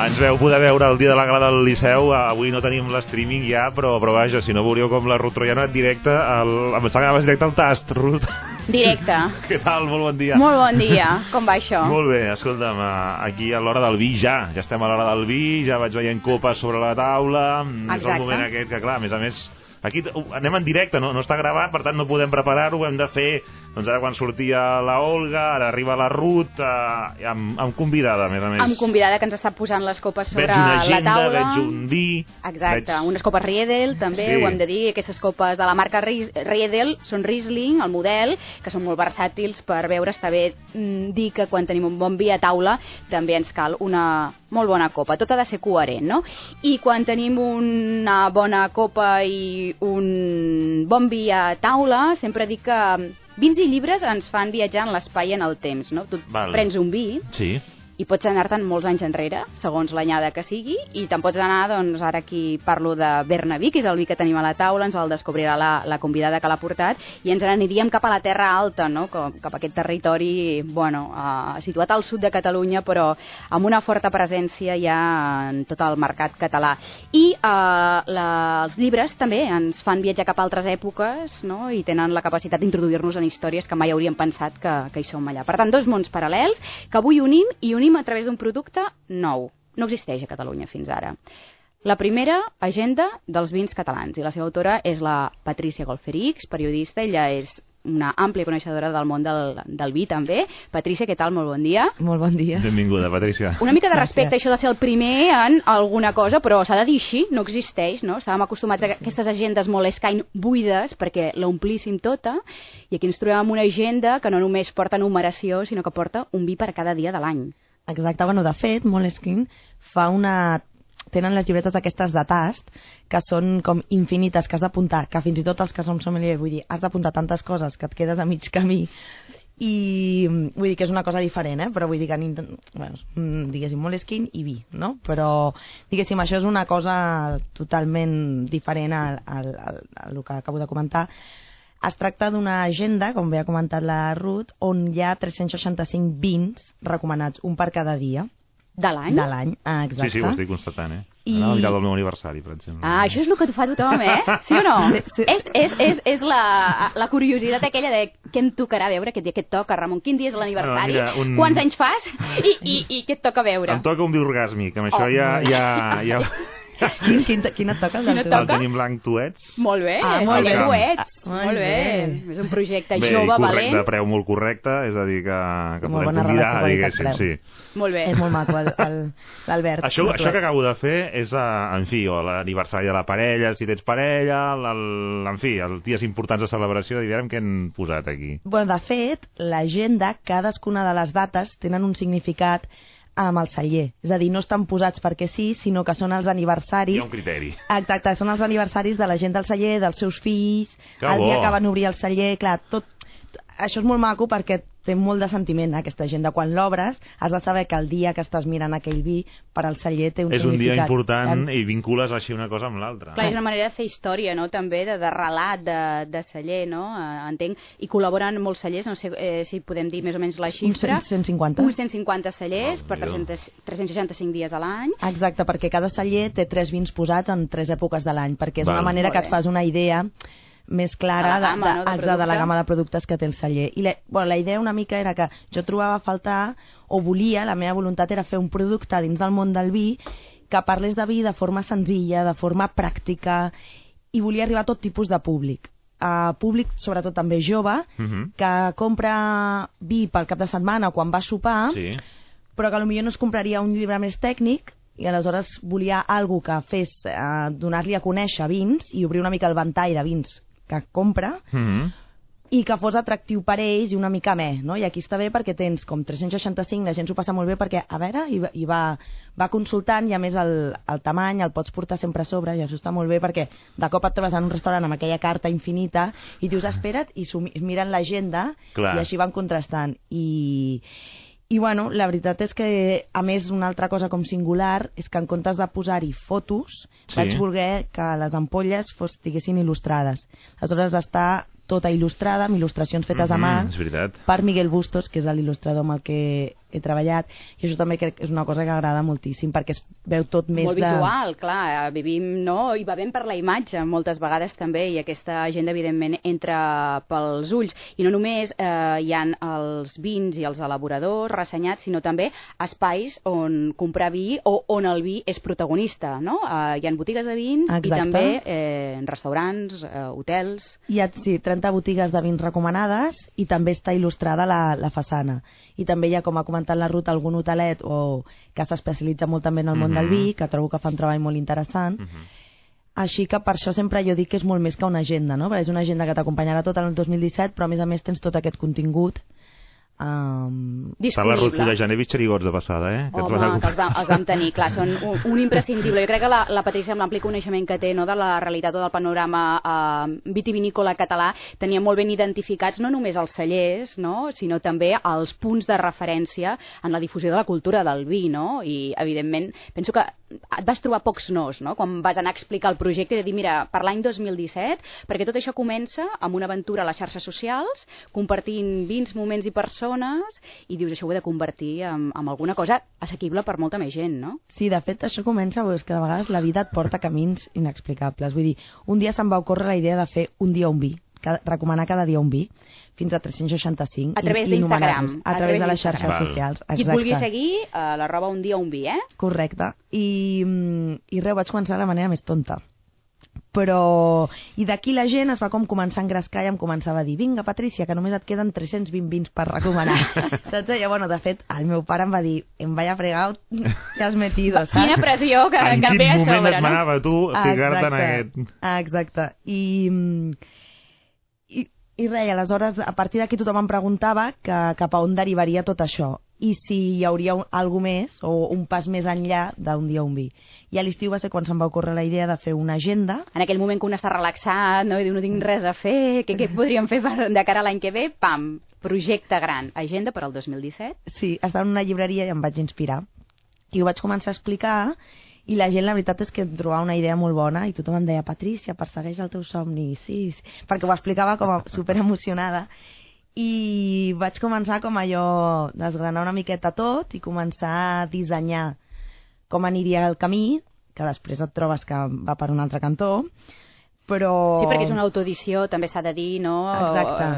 Ens veu poder veure el dia de la gala del Liceu. Avui no tenim l'streaming ja, però, però vaja, si no veuríeu com la Ruth Troiano et directe, el, em sembla que anaves directe al tast, Ruth. Directe. <laughs> Què tal? Molt bon dia. Molt bon dia. Com va això? Molt bé, escolta'm, eh, aquí a l'hora del vi ja, ja estem a l'hora del vi, ja vaig veient copes sobre la taula, és Exacte. el moment aquest que, clar, a més a més, aquí anem en directe, no, no està gravat, per tant no podem preparar-ho, ho hem de fer, doncs ara quan sortia la Olga, ara arriba la Ruth, eh, amb, amb convidada, a més a més. Amb convidada que ens està posant les copes sobre veig una la agenda, taula. veig un vi... Exacte, veig... unes copes Riedel també, Sí. ho hem de dir, aquestes copes de la marca Riedel són Riesling, el model, que són molt versàtils per veure, està bé mm, dir que quan tenim un bon vi a taula també ens cal una molt bona copa, tot ha de ser coherent, no? I quan tenim una bona copa i un bon vi a taula, sempre dic que vins i llibres ens fan viatjar en l'espai i en el temps, no? Tu Val. prens un vi Sí, i pots anar-te'n molts anys enrere, segons l'anyada que sigui, i te'n pots anar, doncs, ara aquí parlo de Bernaví, que és el vi que tenim a la taula, ens el descobrirà la, la convidada que l'ha portat, i ens n'aniríem cap a la Terra Alta, no? cap, cap a aquest territori, bueno, uh, situat al sud de Catalunya, però amb una forta presència ja en tot el mercat català. I uh, la, els llibres també ens fan viatjar cap a altres èpoques, no? i tenen la capacitat d'introduir-nos en històries que mai hauríem pensat que, que hi som allà. Per tant, dos mons paral·lels que avui unim i unim a través d'un producte nou. No existeix a Catalunya fins ara. La primera, agenda dels vins catalans, i la seva autora és la Patricia Golferix, periodista, ella és una àmplia coneixedora del món del, del vi també. Patricia, què tal? Molt bon dia. Molt bon dia. benvinguda, Patricia. Una mica de respecte, això de ser el primer en alguna cosa, però s'ha de dir així, no existeix, no? Estàvem acostumats a aquestes agendes molt escain buides perquè l'omplíssim tota, i aquí ens trobem amb una agenda que no només porta numeració, sinó que porta un vi per cada dia de l'any. Exacte, bueno, de fet, Moleskine fa una... tenen les llibretes aquestes de tast que són com infinites, que has d'apuntar, que fins i tot els que som sommelier, vull dir, has d'apuntar tantes coses que et quedes a mig camí i vull dir que és una cosa diferent, eh? però vull dir que bueno, mm, diguéssim Moleskine i vi, no? Però diguéssim això és una cosa totalment diferent al, al, al, al que acabo de comentar. Es tracta d'una agenda, com bé ha comentat la Ruth, on hi ha 365 vins recomanats, un per cada dia. De l'any? De l'any, ah, exacte. Sí, sí, ho estic constatant, eh? I-. Anava a mirar del meu aniversari, per exemple. Ah, això és el que tu fa tothom, eh? <laughs> Sí o no? És, és, és, és la, la curiositat aquella de què em tocarà veure, aquest dia què et toca, Ramon, quin dia és l'aniversari, Ah, un- quants anys fas i, i, i què et toca veure. Em toca un vi orgàsmic, amb això Oh, ja, ja, ja, <laughs> <laughs> Quin, quin, quin et toca? el Quin del et teu? el tenim blanc tuets. Molt bé, Ah, molt bé, coets, Ah, molt molt bé. bé. És un projecte Bé, jove, correcte, valent. de preu molt correcte, és a dir, que, que Molt podem bona convidar, relació diguéssim, sí. Molt bé. És molt maco, l'Albert. Això, això que acabo de fer és, uh, en fi, o l'aniversari de la parella, si tens parella, el, el, en fi, els dies importants de celebració, direm què han posat aquí. Bueno, de fet, l'agenda, cadascuna de les dates tenen un significat amb el celler. És a dir, no estan posats perquè sí, sinó que són els Hi aniversaris ha un criteri. Exacte, són els aniversaris de la gent del celler, dels seus fills, Que el dia bo. que van obrir el celler, clar, tot... Això és molt maco perquè té molt de sentiment, aquesta agenda. Quan l'obres, has de saber que el dia que estàs mirant aquell vi per al celler té un És un dia important Eh? i vincules així una cosa amb l'altra. Clar, és una manera de fer història, no?, també, de, de relat, de, de celler, no?, eh, entenc. I col·laboren molts cellers, no sé eh, si podem dir més o menys la Uns xifra. 150. Uns 150 cellers per Déu-n'hi-do. 300, 365 dies a l'any. Exacte, perquè cada celler té tres vins posats en tres èpoques de l'any, perquè és Val. una manera que et fas una idea més clara De la gamma, de, no, de exacte, de la gamma de productes que té el celler. I la, bueno, la idea una mica era que jo trobava a faltar, o volia, la meva voluntat era fer un producte dins del món del vi que parlés de vi de forma senzilla, de forma pràctica, i volia arribar a tot tipus de públic. A públic, sobretot també jove, Mhm. que compra vi pel cap de setmana o quan va a sopar, Sí. però que potser no es compraria un llibre més tècnic i aleshores volia algú que fes eh, donar-li a conèixer vins i obrir una mica el ventall de vins que compra Mhm. i que fos atractiu per ells i una mica més, no? I aquí està bé perquè tens com 365, la gent s'ho passa molt bé perquè, a veure, i, i va, va consultant i a més el, el tamany el pots portar sempre a sobre i això està molt bé perquè de cop et trobes en un restaurant amb aquella carta infinita i dius, espera't, i miren l'agenda i així van contrastant. I, i bueno, la veritat és que, a més, una altra cosa com singular és que en comptes de posar-hi fotos, Sí. vaig voler que les ampolles fos, estiguessin il·lustrades. Aleshores està tota il·lustrada, amb il·lustracions fetes a mà, Mhm, És veritat. per Miguel Bustos, que és l'il·lustrador amb el que he treballat, i això també crec que és una cosa que agrada moltíssim, perquè es veu tot més Molt de... visual, clar, eh, vivim, no? I ben per la imatge moltes vegades també, i aquesta agenda, evidentment, entra pels ulls. I no només eh, hi han els vins i els elaboradors ressenyats, sinó també espais on comprar vi o on el vi és protagonista, no? Eh, hi han botigues de vins i Exacte. també eh, restaurants, eh, hotels... Hi ha, sí, 30 botigues de vins recomanades i també està il·lustrada la, la façana. I també hi ha, com ha comentat la Ruta, algun hotelet o, que s'especialitza molt també en el món Mhm. del vi, que trobo que fa un treball molt interessant. Així que per això sempre jo dic que és molt més que una agenda, no? Perquè és una agenda que t'acompanyarà tot l'any 2017, però a més a més tens tot aquest contingut um, Per la ruta de Janevich Xerigots de passada, eh? Home, ens van- que els, vam, els vam tenir, clar, són un, un imprescindible. Jo crec que la, la Patrícia, amb l'ampli coneixement que té no, de la realitat o del panorama eh, vitivinícola català, tenia molt ben identificats no només els cellers, no, sinó també els punts de referència en la difusió de la cultura del vi, no? I, evidentment, penso que et vas trobar pocs nos, no?, quan vas anar a explicar el projecte i de dir, mira, per l'any 2017, perquè tot això comença amb una aventura a les xarxes socials, compartint vins, moments i persones, i dius, això ho he de convertir en, en alguna cosa assequible per molta més gent, no? Sí, de fet, això comença, és que de vegades la vida et porta camins inexplicables. Vull dir, un dia se'm va ocórrer la idea de fer un dia un vi, cada, recomanar cada dia un vi, fins a 365. A través d'Instagram. nomenar-los. A, través de les xarxes Val. socials. Qui et exacte. vulgui seguir, eh, la roba un dia un vi, eh? Correcte. I, i res, vaig començar de la manera més tonta. Però... I d'aquí la gent es va com començar a engrescar i em començava a dir vinga, Patrícia, que només et queden 320 vins per recomanar. <laughs> Saps? I, bueno, de fet, el meu pare em va dir em vaya fregado, que has metido, saps? Quina pressió que, En que et quin ve a moment sobre, et no? manava tu ficar-te en Exacte. aquest... Exacte. I, i, i res, aleshores, a partir d'aquí tothom em preguntava que, cap a on derivaria tot això i si hi hauria un, algú més o un pas més enllà d'un dia un vi. I a l'estiu va ser quan se'm va ocórrer la idea de fer una agenda. En aquell moment que un està relaxat, no? I diu, no tinc res a fer, què, què podríem fer per, de cara a l'any que ve? Pam, projecte gran, agenda per al 2017. Sí, estava en una llibreria i em vaig inspirar. I ho vaig començar a explicar i la gent, la veritat és que trobava una idea molt bona i tothom em deia, Patrícia, persegueix el teu somni, sí, sí, perquè ho explicava com a <laughs> super emocionada i vaig començar com allò desgranar una miqueta tot i començar a dissenyar com aniria el camí, que després et trobes que va per un altre cantó, però... Sí, perquè és una autoedició, també s'ha de dir, no? Exacte.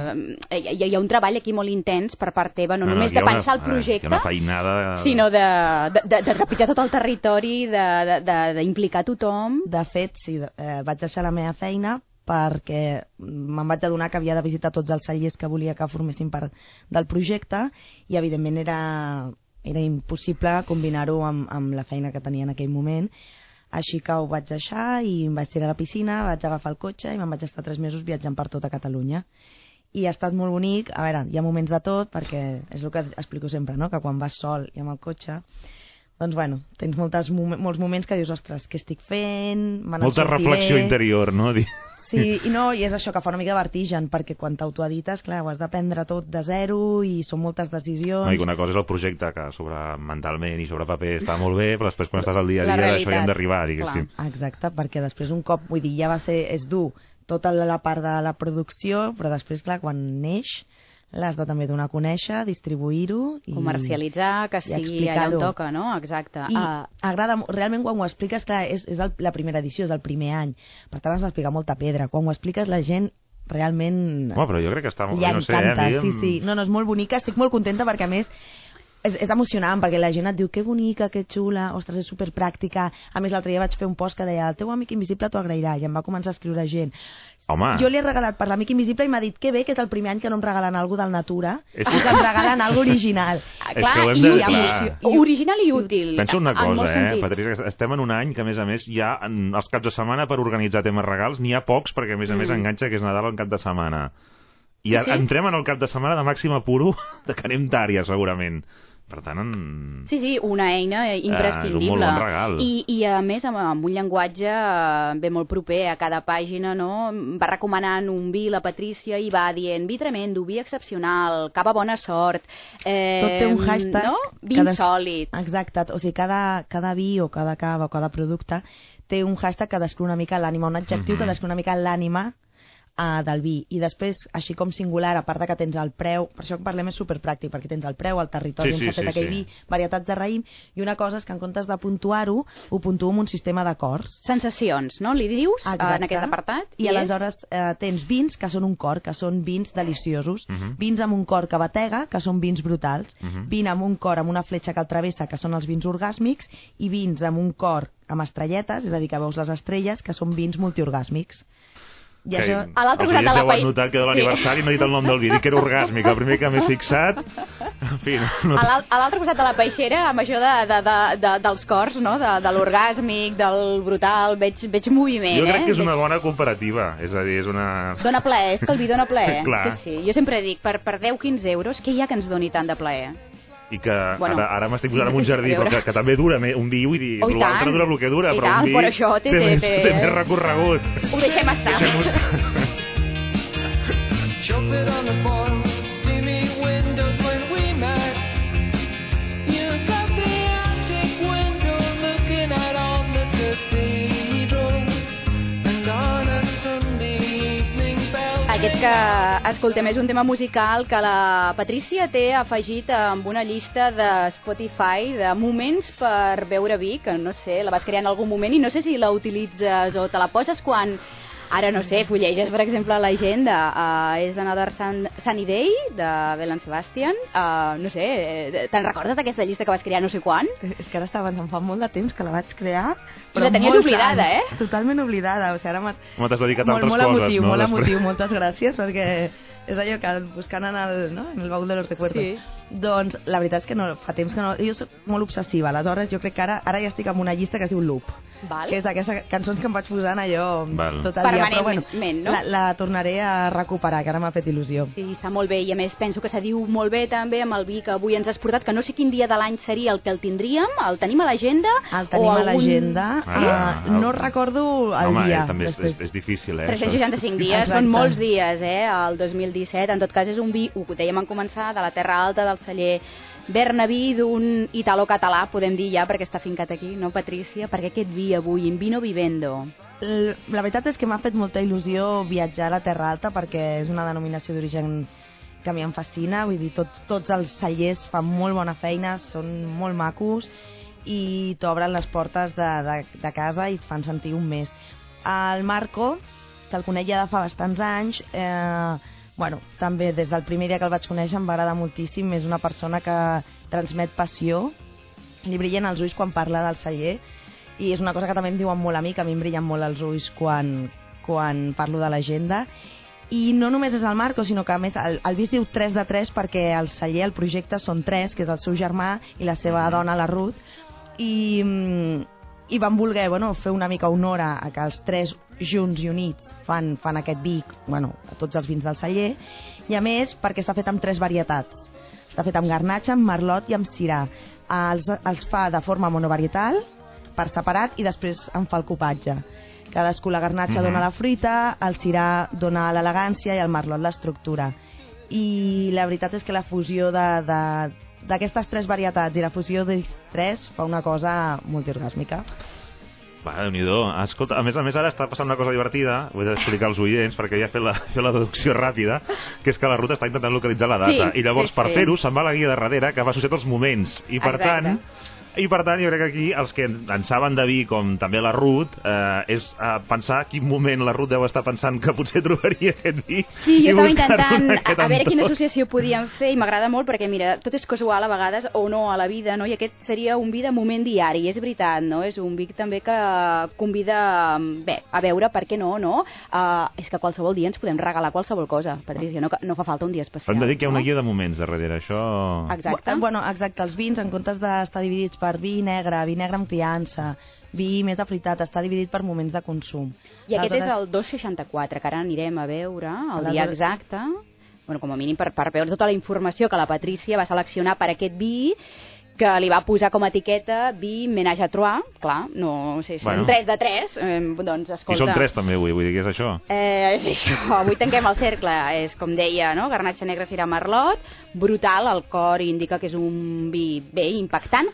Eh, Hi, hi, ha un treball aquí molt intens per part teva, no, No, no, només ha de una- pensar el eh, projecte, una feinada... sinó de, de, de, de trepitjar tot el territori, de- de- de- d'implicar tothom. De fet, sí, eh, vaig deixar la meva feina perquè me'n vaig adonar que havia de visitar tots els cellers que volia que formessin part del projecte i evidentment era, era impossible combinar-ho amb, amb la feina que tenia en aquell moment així que ho vaig deixar i em vaig tirar a la piscina, vaig agafar el cotxe i me'n vaig estar tres mesos viatjant per tota Catalunya i ha estat molt bonic, a veure, hi ha moments de tot perquè és el que explico sempre, no? que quan vas sol i amb el cotxe doncs bueno, tens moltes, molts moments que dius, ostres, què estic fent? Molta sortiré?" reflexió interior, no? Sí, i no, i és això que fa una mica de vertigen, perquè quan t'autoedites, clar, ho has d'aprendre tot de zero i són moltes decisions. No, i una cosa és el projecte que sobre mentalment i sobre paper està molt bé, però després quan estàs al dia a dia d'això hi hem d'arribar, diguéssim. Exacte, perquè després un cop, vull dir, ja va ser, és dur tota la la part de la producció, però després, clar, quan neix, l'has de també donar a conèixer, distribuir-ho... i Comercialitzar, que estigui allà on toca, no? Exacte. I Ah, agrada, realment quan ho expliques, clar, és, és el, la primera edició, és el primer any, per tant has d'explicar molta pedra. Quan ho expliques la gent realment Home, però jo crec que està molt bé, no sé, eh? encanta, mi sí, sí. No, no, és molt bonica, estic molt contenta perquè a més és, és emocionant perquè la gent et diu que bonica, que xula, ostres, és superpràctica. A més, l'altre dia vaig fer un post que deia el teu amic invisible t'ho agrairà i em va començar a escriure gent. Home, Jo li he regalat per l'amic invisible i m'ha dit que bé que és el primer any que no em regalen alguna del Natura És- i que em regalen alguna original. ah, És clar, que ho hem i de- útil. clar. Original i útil. pensa una cosa, eh. Patrícia, que estem en un any que, a més a més, ha en els caps de setmana per organitzar temes regals, n'hi ha pocs perquè, a més a més, Mm. enganxa que és Nadal en cap de setmana. I Sí, entrem en el cap de setmana de màxim apuro <laughs> de que anem tard, ja, segurament. Per tant, en... Sí, sí, una eina imprescindible. és un molt bon regal. I, I a més, amb, amb un llenguatge eh, bé molt proper a cada pàgina, no? Va recomanant un vi, la Patrícia, i va dient vi tremendo, vi excepcional, cava bona sort... Eh, Tot té un hashtag. No? Vi cada- insòlid. Exacte, o sigui, cada, cada vi o cada cava o cada producte té un hashtag que descriu una mica l'ànima, un adjectiu Mhm. que descriu una mica l'ànima uh, del vi. I després, així com singular, a part de que tens el preu, per això que parlem és superpràctic, perquè tens el preu, el territori Sí, on sí, s'ha fet sí, aquell sí. vi, varietats de raïm, i una cosa és que en comptes de puntuar-ho, ho puntuo amb un sistema d'acords. Sensacions, no? Li dius eh, en aquest apartat? I, és? aleshores eh, tens vins que són un cor, que són vins deliciosos, Mhm. vins amb un cor que batega, que són vins brutals, Mhm. vin amb un cor amb una fletxa que el travessa, que són els vins orgàsmics, i vins amb un cor amb estrelletes, és a dir, que veus les estrelles, que són vins multiorgàsmics. I això... A l'altre costat de la paella- notar que de l'aniversari no he dit el nom del dic que era orgàsmic, el primer que m'he fixat. En fi, no, A l'al- a l'altre costat de la peixera, amb això de, de, de, de, dels cors, no? de, de l'orgàsmic, del brutal, veig, veig moviment. jo crec eh? que és una Veig- bona comparativa, és a dir, és una... Dóna plaer, és que el vi dóna plaer. <laughs> Clar. Sí, sí. Jo sempre dic, per, per 10-15 euros, què hi ha que ens doni tant de plaer? I que Bueno. ara, ara m'estic posant en un jardí, però que, que també dura me- un vi, vull dir, Oh, i l'altre dura el que dura, I però tant, un vi però això té- té- més, té- té més recorregut. Ho deixem estar. Chocolate on Aquest que escoltem és un tema musical que la Patrícia té afegit amb una llista de Spotify de moments per veure vi, que no sé, la vas crear en algun moment i no sé si la utilitzes o te la poses quan Ara, no sé, fulleges, per exemple, l'agenda. Uh, és Another Sun, Sunny Day, de Bell Sebastian. Uh, no sé, eh, te'n recordes d'aquesta llista que vas crear no sé quan? És que ara estava pensant, fa molt de temps que la vaig crear, I però la tenies oblidada, anys. eh? Totalment oblidada, o sigui, ara m'ha... Home, t'has dedicat a molt, altres molt coses, emotiu, no? molt emotiu, moltes gràcies, perquè és allò que buscant en el, no? en el baúl de los recuerdos. Sí. Doncs la veritat és que no, fa temps que no... Jo soc molt obsessiva, aleshores jo crec que ara, ara ja estic amb una llista que es diu Loop, Val. que és d'aquestes cançons que em vaig posant allò Val. tot el dia, però bueno, no? la, la tornaré a recuperar, que ara m'ha fet il·lusió. Sí, està molt bé, i a més penso que se diu molt bé també amb el vi que avui ens has portat, que no sé quin dia de l'any seria el que el tindríem, el tenim a l'agenda? El tenim o a algun... l'agenda, Ah, uh, no recordo el Home, dia. eh, també és, després. és, és difícil, eh? 365 dies, Exacte. són molts dies, eh, el 2017. En tot cas, és un vi, ho dèiem en començar, de la Terra Alta, del celler Bernaví, d'un italo-català, podem dir ja, perquè està fincat aquí, no, Patrícia? Perquè aquest vi avui, in vino vivendo. La veritat és que m'ha fet molta il·lusió viatjar a la Terra Alta perquè és una denominació d'origen que a mi em fascina, vull dir, tots, tots els cellers fan molt bona feina, són molt macos i t'obren les portes de, de, de casa i et fan sentir un mes. El Marco, que el conec ja de fa bastants anys, eh, bueno, també des del primer dia que el vaig conèixer em va agradar moltíssim, és una persona que transmet passió, li brillen els ulls quan parla del celler i és una cosa que també em diuen molt a mi, que a mi em brillen molt els ulls quan, quan parlo de l'agenda. I no només és el Marco, sinó que a més el, el vi es diu 3 de 3 perquè el celler, el projecte són 3, que és el seu germà i la seva dona, la Ruth. I, mm, i van voler bueno, fer una mica honor a, a que els tres junts i units fan, fan aquest vi, bueno, a tots els vins del celler, i a més perquè està fet amb tres varietats. Està fet amb garnatxa, amb merlot i amb cirà. Els, els fa de forma monovarietal, per separat, i després en fa el copatge. Cadascú la garnatxa Mhm. dona la fruita, el cirà dona l'elegància i el merlot l'estructura. I la veritat és que la fusió de, de, d'aquestes tres varietats i la fusió de tres fa una cosa multiorgàsmica. Va, déu nhi Escolta, a més a més ara està passant una cosa divertida, ho he d'explicar als oients perquè ja he fet la, he <laughs> fet la deducció ràpida, que és que la ruta està intentant localitzar la data. Sí, I llavors, sí, per sí. fer-ho, se'n va la guia de darrere, que va associat als moments. I per Exacte. tant, i per tant, jo crec que aquí els que en saben de vi, com també la Ruth, eh, és eh, pensar quin moment la Ruth deu estar pensant que potser trobaria aquest vi. Sí, jo estava intentant en a, a veure quina associació podíem fer i m'agrada molt perquè, mira, tot és casual a vegades o no a la vida, no? I aquest seria un vi de moment diari, és veritat, no? És un vi també que convida, bé, a veure, per què no, no? Uh, és que qualsevol dia ens podem regalar qualsevol cosa, Patrícia, no, no fa falta un dia especial. Hem de dir que hi ha una guia de moments darrere, això... Exacte. Bu- Bueno, exacte, els vins, en comptes d'estar dividits per vi negre, vi negre amb criança, vi més afruitat, està dividit per moments de consum. I aquest és Aleshores- el 264, que ara anirem a veure el dia exacte, bueno, com a mínim per, per veure tota la informació que la Patrícia va seleccionar per aquest vi, que li va posar com a etiqueta vi menage à trois, clar, no sé, si Bueno. bueno. 3 de 3, eh, doncs I escolta... són tres també avui, vull dir que és això. Eh, és això, <laughs> avui tanquem el cercle, és com deia, no? garnatxa negra, cirà, merlot, brutal, el cor indica que és un vi bé, impactant,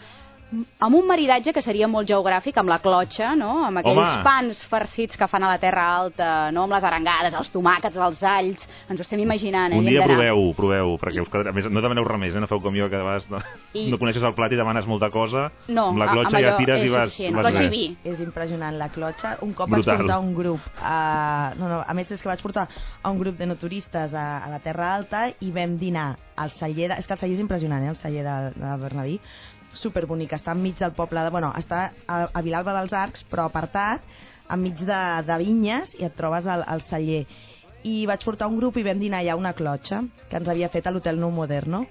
amb un maridatge que seria molt geogràfic, amb la clotxa, no? amb aquells Home. pans farcits que fan a la Terra Alta, no? amb les arengades, els tomàquets, els alls, ens ho estem imaginant. eh? Un dia proveu, proveu, perquè us quedarà... A més, no demaneu res més, eh? no feu com jo, que de vegades no, I- no coneixes el plat i demanes molta cosa. No, amb la clotxa amb ja tires i vas... suficient. vas Clotxa i vi. És impressionant la clotxa. Un cop Brutal. vaig portar un grup, a... no, no, a més és que vaig portar a un grup de no turistes a, a la Terra Alta i vam dinar al celler, de... és que el celler és impressionant, eh, el celler de, de Bernabí, superbonic, està enmig del poble, de... bueno, està a, a Vilalba dels Arcs, però apartat, enmig de, de vinyes i et trobes al, al celler. I vaig portar un grup i vam dinar allà una clotxa que ens havia fet a l'Hotel Nou Moderno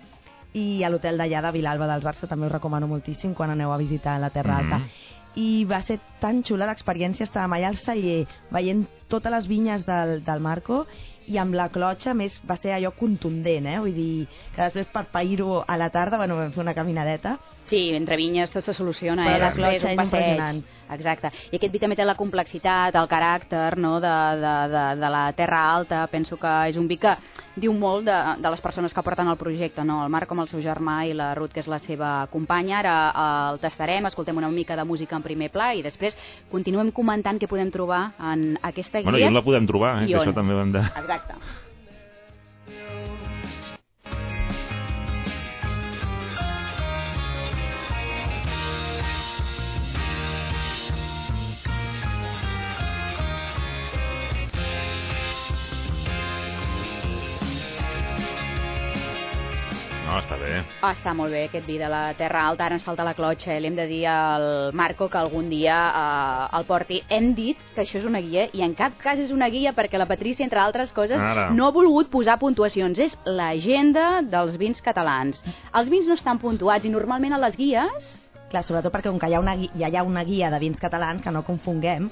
i a l'hotel d'allà de Vilalba dels Arcs, que també us recomano moltíssim quan aneu a visitar la Terra Alta. Mhm. I va ser tan xula l'experiència, estàvem allà al celler, veient totes les vinyes del, del Marco, i amb la clotxa, més, va ser allò contundent, eh? Vull dir, que després per pair-ho a la tarda, bueno, vam fer una caminadeta, Sí, entre vinyes tot se soluciona, Però eh? la clotxa un és passeig. impressionant. Exacte. I aquest vi també té la complexitat, el caràcter no? de, de, de, de la Terra Alta. Penso que és un vi que diu molt de, de les persones que porten el projecte, no? el Marc com el seu germà i la Ruth, que és la seva companya. Ara eh, el tastarem, escoltem una mica de música en primer pla i després continuem comentant què podem trobar en aquesta guia. Bueno, i on la podem trobar, eh? I que on. això també ho hem de... Exacte. Està bé. Ah, està molt bé aquest vi de la Terra Alta, ara ens falta la clotxa, eh? li hem de dir al Marco que algun dia eh, el porti. Hem dit que això és una guia i en cap cas és una guia perquè la Patrícia, entre altres coses, Ara. no ha volgut posar puntuacions. És l'agenda dels vins catalans. Els vins no estan puntuats i normalment a les guies... Clar, sobretot perquè com que hi ha una, gui- ja hi ha una guia de vins catalans, que no confonguem,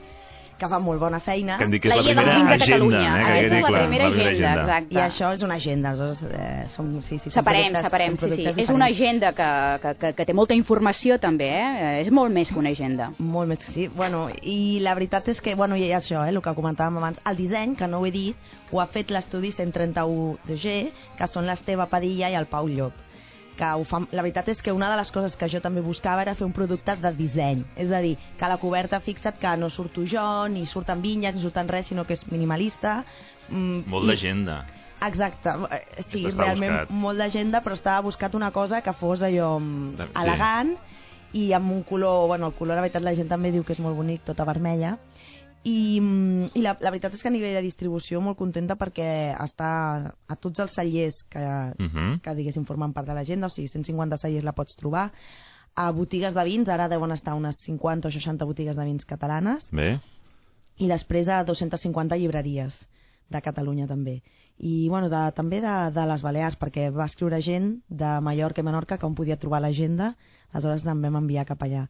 que fa molt bona feina. Que hem dit que és La la, primera vins de agenda, Catalunya. eh? Que Aquesta quedi és la clar, primera agenda, exacte. I això és una agenda, aleshores eh, som, sí, sí, Separem, separem, sí, sí. productes És una diferents. agenda que, que, que, que té molta informació també, eh? És molt més que una agenda. Molt més, sí. Bueno, i la veritat és que, bueno, i això, eh, el que comentàvem abans, el disseny, que no ho he dit, ho ha fet l'estudi 131 de G, que són l'Esteve Padilla i el Pau Llop que ho fa, la veritat és que una de les coses que jo també buscava era fer un producte de disseny és a dir, que a la coberta fixa't que no surto jo, ni surten vinyes ni surten res, sinó que és minimalista mm, Molt i- d'agenda. Exacte, eh, sí, Això està realment buscat. molt d'agenda, però estava buscat una cosa que fos allò mm, Sí. elegant i amb un color, bueno, el color la veritat la gent també diu que és molt bonic, tota vermella, i, mm, i la, la veritat és que a nivell de distribució molt contenta perquè està a tots els cellers que, Mhm. que diguéssim formen part de l'agenda, o sigui, 150 cellers la pots trobar, a botigues de vins, ara deuen estar unes 50 o 60 botigues de vins catalanes, Bé. i després a 250 llibreries de Catalunya també. I bueno, de, també de, de les Balears perquè va escriure gent de Mallorca i Menorca que on podia trobar l'agenda. Aleshores em vam enviar cap allà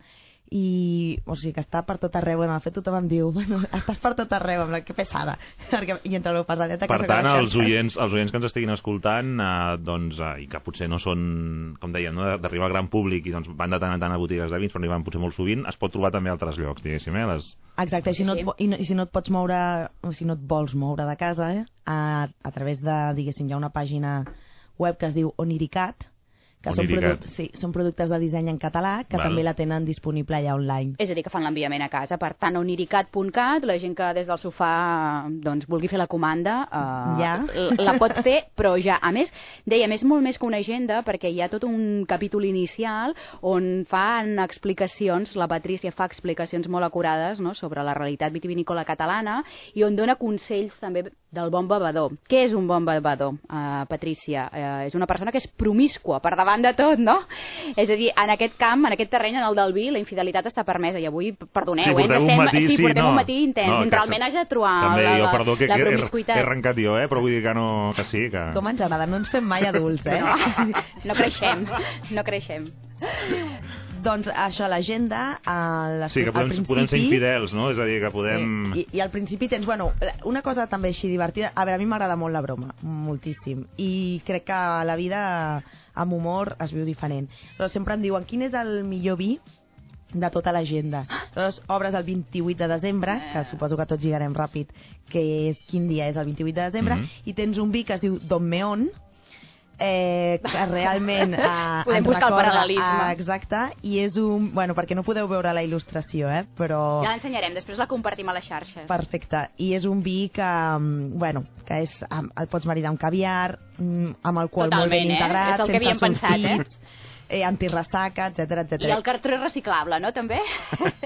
i o sigui que està per tot arreu de fet tothom em diu, <laughs> bueno, estàs per tot arreu amb la que pesada <laughs> perquè, i entre el pesadeta que Per tant, els oients, els oients que ens estiguin escoltant, eh, doncs, eh, i que potser no són, com dèiem, no, d'arribar al gran públic i doncs van de tant en tant a botigues de vins, però n'hi van potser molt sovint, es pot trobar també a altres llocs, diguéssim, eh? Les... Exacte, i si, no et, i, no, i si no et pots moure, o si no et vols moure de casa, eh, a, a través de, diguéssim, hi ha una pàgina web que es diu Oniricat, que són, Oniricat. produ sí, són productes de disseny en català, que Val. també la tenen disponible allà online. És a dir, que fan l'enviament a casa. Per tant, a oniricat.cat, la gent que des del sofà doncs, vulgui fer la comanda, eh, Ja. la pot fer, però ja. A més, dèiem, és molt més que una agenda, perquè hi ha tot un capítol inicial on fan explicacions, la Patrícia fa explicacions molt acurades no?, sobre la realitat vitivinícola catalana i on dona consells també del bon bevedor. Què és un bon bevedor, uh, Patrícia? Uh, és una persona que és promiscua per davant de tot, no? És a dir, en aquest camp, en aquest terreny, en el del vi, la infidelitat està permesa. I avui, perdoneu, Sí, eh, portem ens un estem, matí, sí, sí, portem no. un matí intens. No, Realment has de trobar També, la, jo, la, perdó, que, la que he, he arrencat jo, eh? però vull dir que, no, que sí, que... Com ens agrada, no ens fem mai adults, eh? No, no creixem, no creixem. Doncs això, l'agenda, al, Sí, que podem, principi... podem ser infidels, no? És a dir, que podem... I, I al principi tens, bueno, una cosa també així divertida, a veure, a mi m'agrada molt la broma, moltíssim, i crec que la vida amb humor es viu diferent. Però sempre em diuen, quin és el millor vi de tota l'agenda. Llavors, obres el 28 de desembre, que suposo que tots lligarem ràpid, que és quin dia és el 28 de desembre, Mhm. i tens un vi que es diu Don Meón, eh, que realment <laughs> eh, Podem ens buscar el recorda- paral·lelisme. ah, exacte, i és un... Bueno, perquè no podeu veure la il·lustració, eh? Però... Ja l'ensenyarem, després la compartim a les xarxes. Perfecte. I és un vi que, mm, bueno, que és, el pots maridar amb caviar, mm, amb molt ben Totalment, eh? integrat, És el que havíem pensat, eh? sulfits, eh? Antirressaca, etc etc. I el cartró és reciclable, no, també?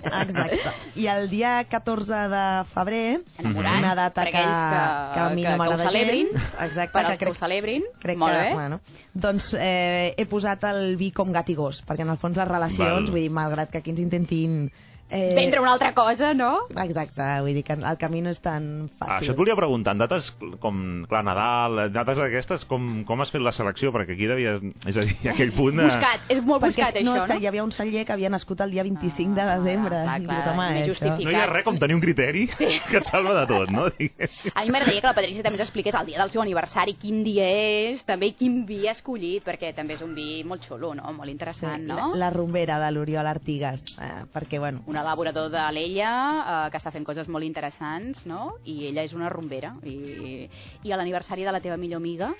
Exacte. I el dia 14 de febrer, Enamorats, una data que, que- que a mi que- no que ho m'agrada celebrin, gens. Exacte, per que als que ho celebrin, crec molt que, bé. Bueno, doncs eh, he posat el vi com gat i gos, perquè en el fons les relacions, Val. vull dir, malgrat que aquí ens intentin... Eh, Vendre una altra cosa, no? Exacte, vull dir que el camí no és tan fàcil. Ah, això et volia preguntar, en dates com, clar, Nadal, en dates aquestes, com, com has fet la selecció? Perquè aquí devies... És a dir, <laughs> aquell punt... De... Buscat, és molt buscat, Perquè, no, això, és que no? hi havia un celler que havia nascut el dia 25 de desembre. clar, I clar, dius, home, m'he això... justificat. No hi ha res com tenir un criteri sí. <laughs> que et salva de tot, no? <laughs> A mi m'agradaria que la Patricia també ens expliqués el dia del seu aniversari, quin dia és, també quin vi ha escollit, perquè també és un vi molt xulo, no? Molt interessant, no? La, la rumbera de l'Oriol Artigas, eh, perquè, bueno... Un elaborador de l'Ella, eh, que està fent coses molt interessants, no? I ella és una rumbera. I, i a l'aniversari de la teva millor amiga,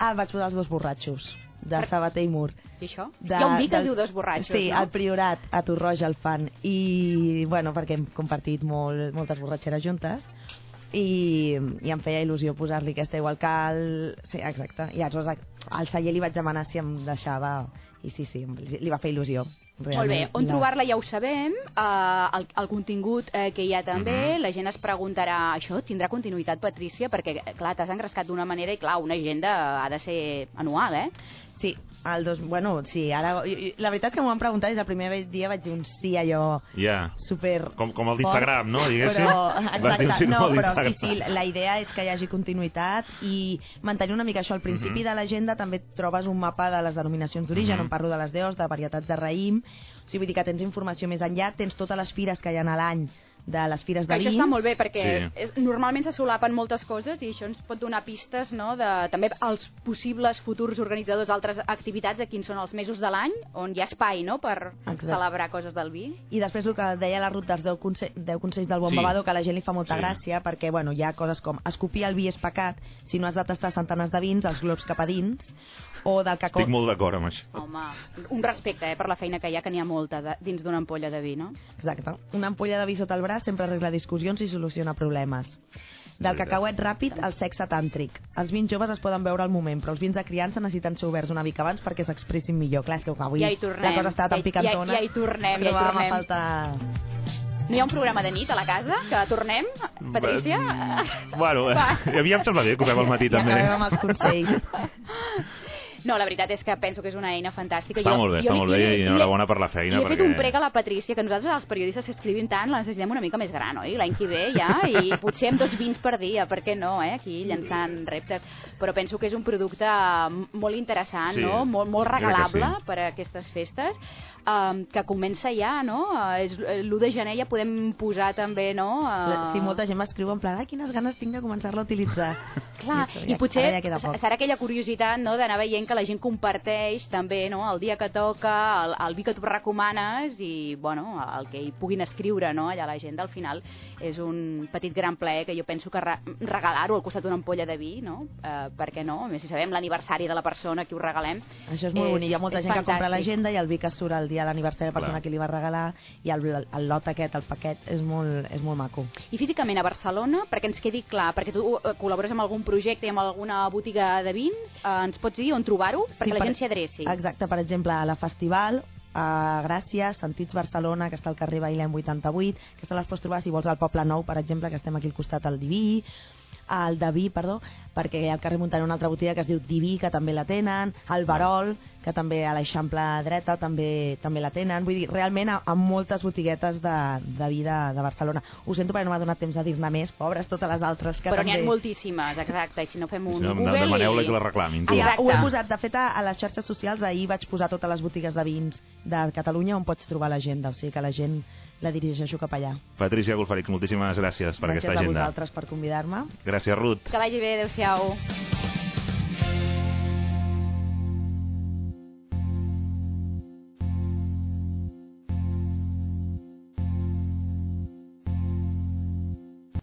Ah, vaig posar els dos borratxos, de Sabater i Mur. i això? De, Hi ha un vi que del- diu Dos borratxos, sí, no? al Priorat, a Torroja el fan. I, bueno, perquè hem compartit molt, moltes borratxeres juntes i, i em feia il·lusió posar-li aquesta igual que el... Sí, exacte. I aleshores al celler li vaig demanar si em deixava i sí, sí, li va fer il·lusió. Molt bé, realment. on La- trobar-la ja ho sabem, eh, el, el contingut eh, que hi ha també, Mhm. la gent es preguntarà, això tindrà continuïtat, Patrícia? Perquè, eh, clar, t'has engrescat d'una manera i, clar, una agenda ha de ser anual, eh? Sí, el dos, bueno, sí, ara... La veritat és que m'ho van preguntar des del primer dia vaig dir un sí allò Ja. super... Com, com el d'Instagram, no? Diguéssim. Però, exacte, sí no, però sí, sí, la idea és que hi hagi continuïtat i mantenir una mica això. Al principi Mhm. de l'agenda també trobes un mapa de les denominacions d'origen, Mhm. on parlo de les deos, de varietats de raïm, o sigui, vull dir que tens informació més enllà, tens totes les fires que hi ha a l'any de les fires de Que això està molt bé perquè Sí. és, normalment se solapen moltes coses i això ens pot donar pistes no, de, també als possibles futurs organitzadors d'altres activitats de quins són els mesos de l'any on hi ha espai no, per Exacte. celebrar coses del vi. I després el que deia la Ruth dels 10, conse 10 consells del bon Sí. bevedor, que a la gent li fa molta Sí. gràcia, perquè bueno, hi ha coses com escopir el vi és pecat, si no has de tastar centenars de vins, els globs cap a dins, o del cacó... Estic molt d'acord amb això. Home, un respecte eh, per la feina que hi ha, que n'hi ha molta de, dins d'una ampolla de vi, no? Exacte. Una ampolla de vi sota el braç sempre arregla discussions i soluciona problemes. Del cacauet ràpid al sexe tàntric. Els vins joves es poden veure al moment, però els vins de criança necessiten ser oberts una mica abans perquè s'expressin millor. Clar, és que avui Ja hi tornem. la cosa està tan Ja hi- picantona. ja- ja hi tornem, ja hi tornem. a faltar... No hi ha un programa de nit a la casa? Que tornem, Patrícia? Bueno, <laughs> Va. a mi em sembla bé que ho fem al matí Ja també. acabem amb els consells. <laughs> No, la veritat és que penso que és una eina fantàstica. Està molt bé, està li- molt bé i enhorabona per la feina. Li he fet perquè... un prec a la Patrícia, que nosaltres els periodistes que escrivim tant la necessitem una mica més gran, oi? L'any que ve ja, i potser amb dos vins per dia, per què no, eh? Aquí llançant reptes. Però penso que és un producte molt interessant, Sí, no? Molt, molt jo regalable sí. per a aquestes festes, um, que comença ja, no? Uh, és L'1 de gener ja podem posar també, no? Uh, Sí, molta gent m'escriu en plan, ai, quines ganes tinc de començar-la a utilitzar. Clar, això, i potser ara ja queda poc. serà aquella curiositat no, d'anar veient que la gent comparteix també no, el dia que toca, el, el vi que tu recomanes i bueno, el que hi puguin escriure no, allà a l'agenda al final és un petit gran plaer que jo penso que re regalar-ho al costat d'una ampolla de vi, no? Eh, per què no? A més, si sabem l'aniversari de la persona a qui ho regalem. Això és molt bonic. Hi ha molta és gent que compra fantàstic. l'agenda i el vi que surt el dia de l'aniversari de la persona Clar. que li va regalar i el, el lot aquest, el paquet, és molt, és molt maco. I físicament a Barcelona, perquè ens quedi clar, perquè tu eh, col·labores amb algun projecte i amb alguna botiga de vins, eh, ens pots dir on trobar-ho? Perquè Sí, la gent s'hi adreci. Exacte, per exemple, a la Festival, a Gràcia, Sentits Barcelona, que està al carrer Bailem 88, que les pots trobar si vols al Poble Nou, per exemple, que estem aquí al costat al Diví, al Daví, perdó, perquè al carrer Muntant una altra botiga que es diu Diví, que també la tenen, al Barol, que també a l'Eixample dreta també també la tenen, vull dir, realment a, a moltes botiguetes de, de vi de, de Barcelona. Ho sento perquè no m'ha donat temps de dir-ne més, pobres totes les altres que Però n'hi ha moltíssimes, exacte, i si no fem un Si no, Google... demaneu-la i... que la reclamin. Tu. Exacte. ho he posat, de fet, a, a les xarxes socials, ahir vaig posar totes les botigues de vins de Catalunya on pots trobar l'agenda, o sigui que la gent la dirigeixo cap allà. Patricia Golfarix, moltíssimes gràcies per Gràcies aquesta a agenda. vosaltres per convidar-me. Gràcies, Ruth. Que vagi bé, adeu-siau.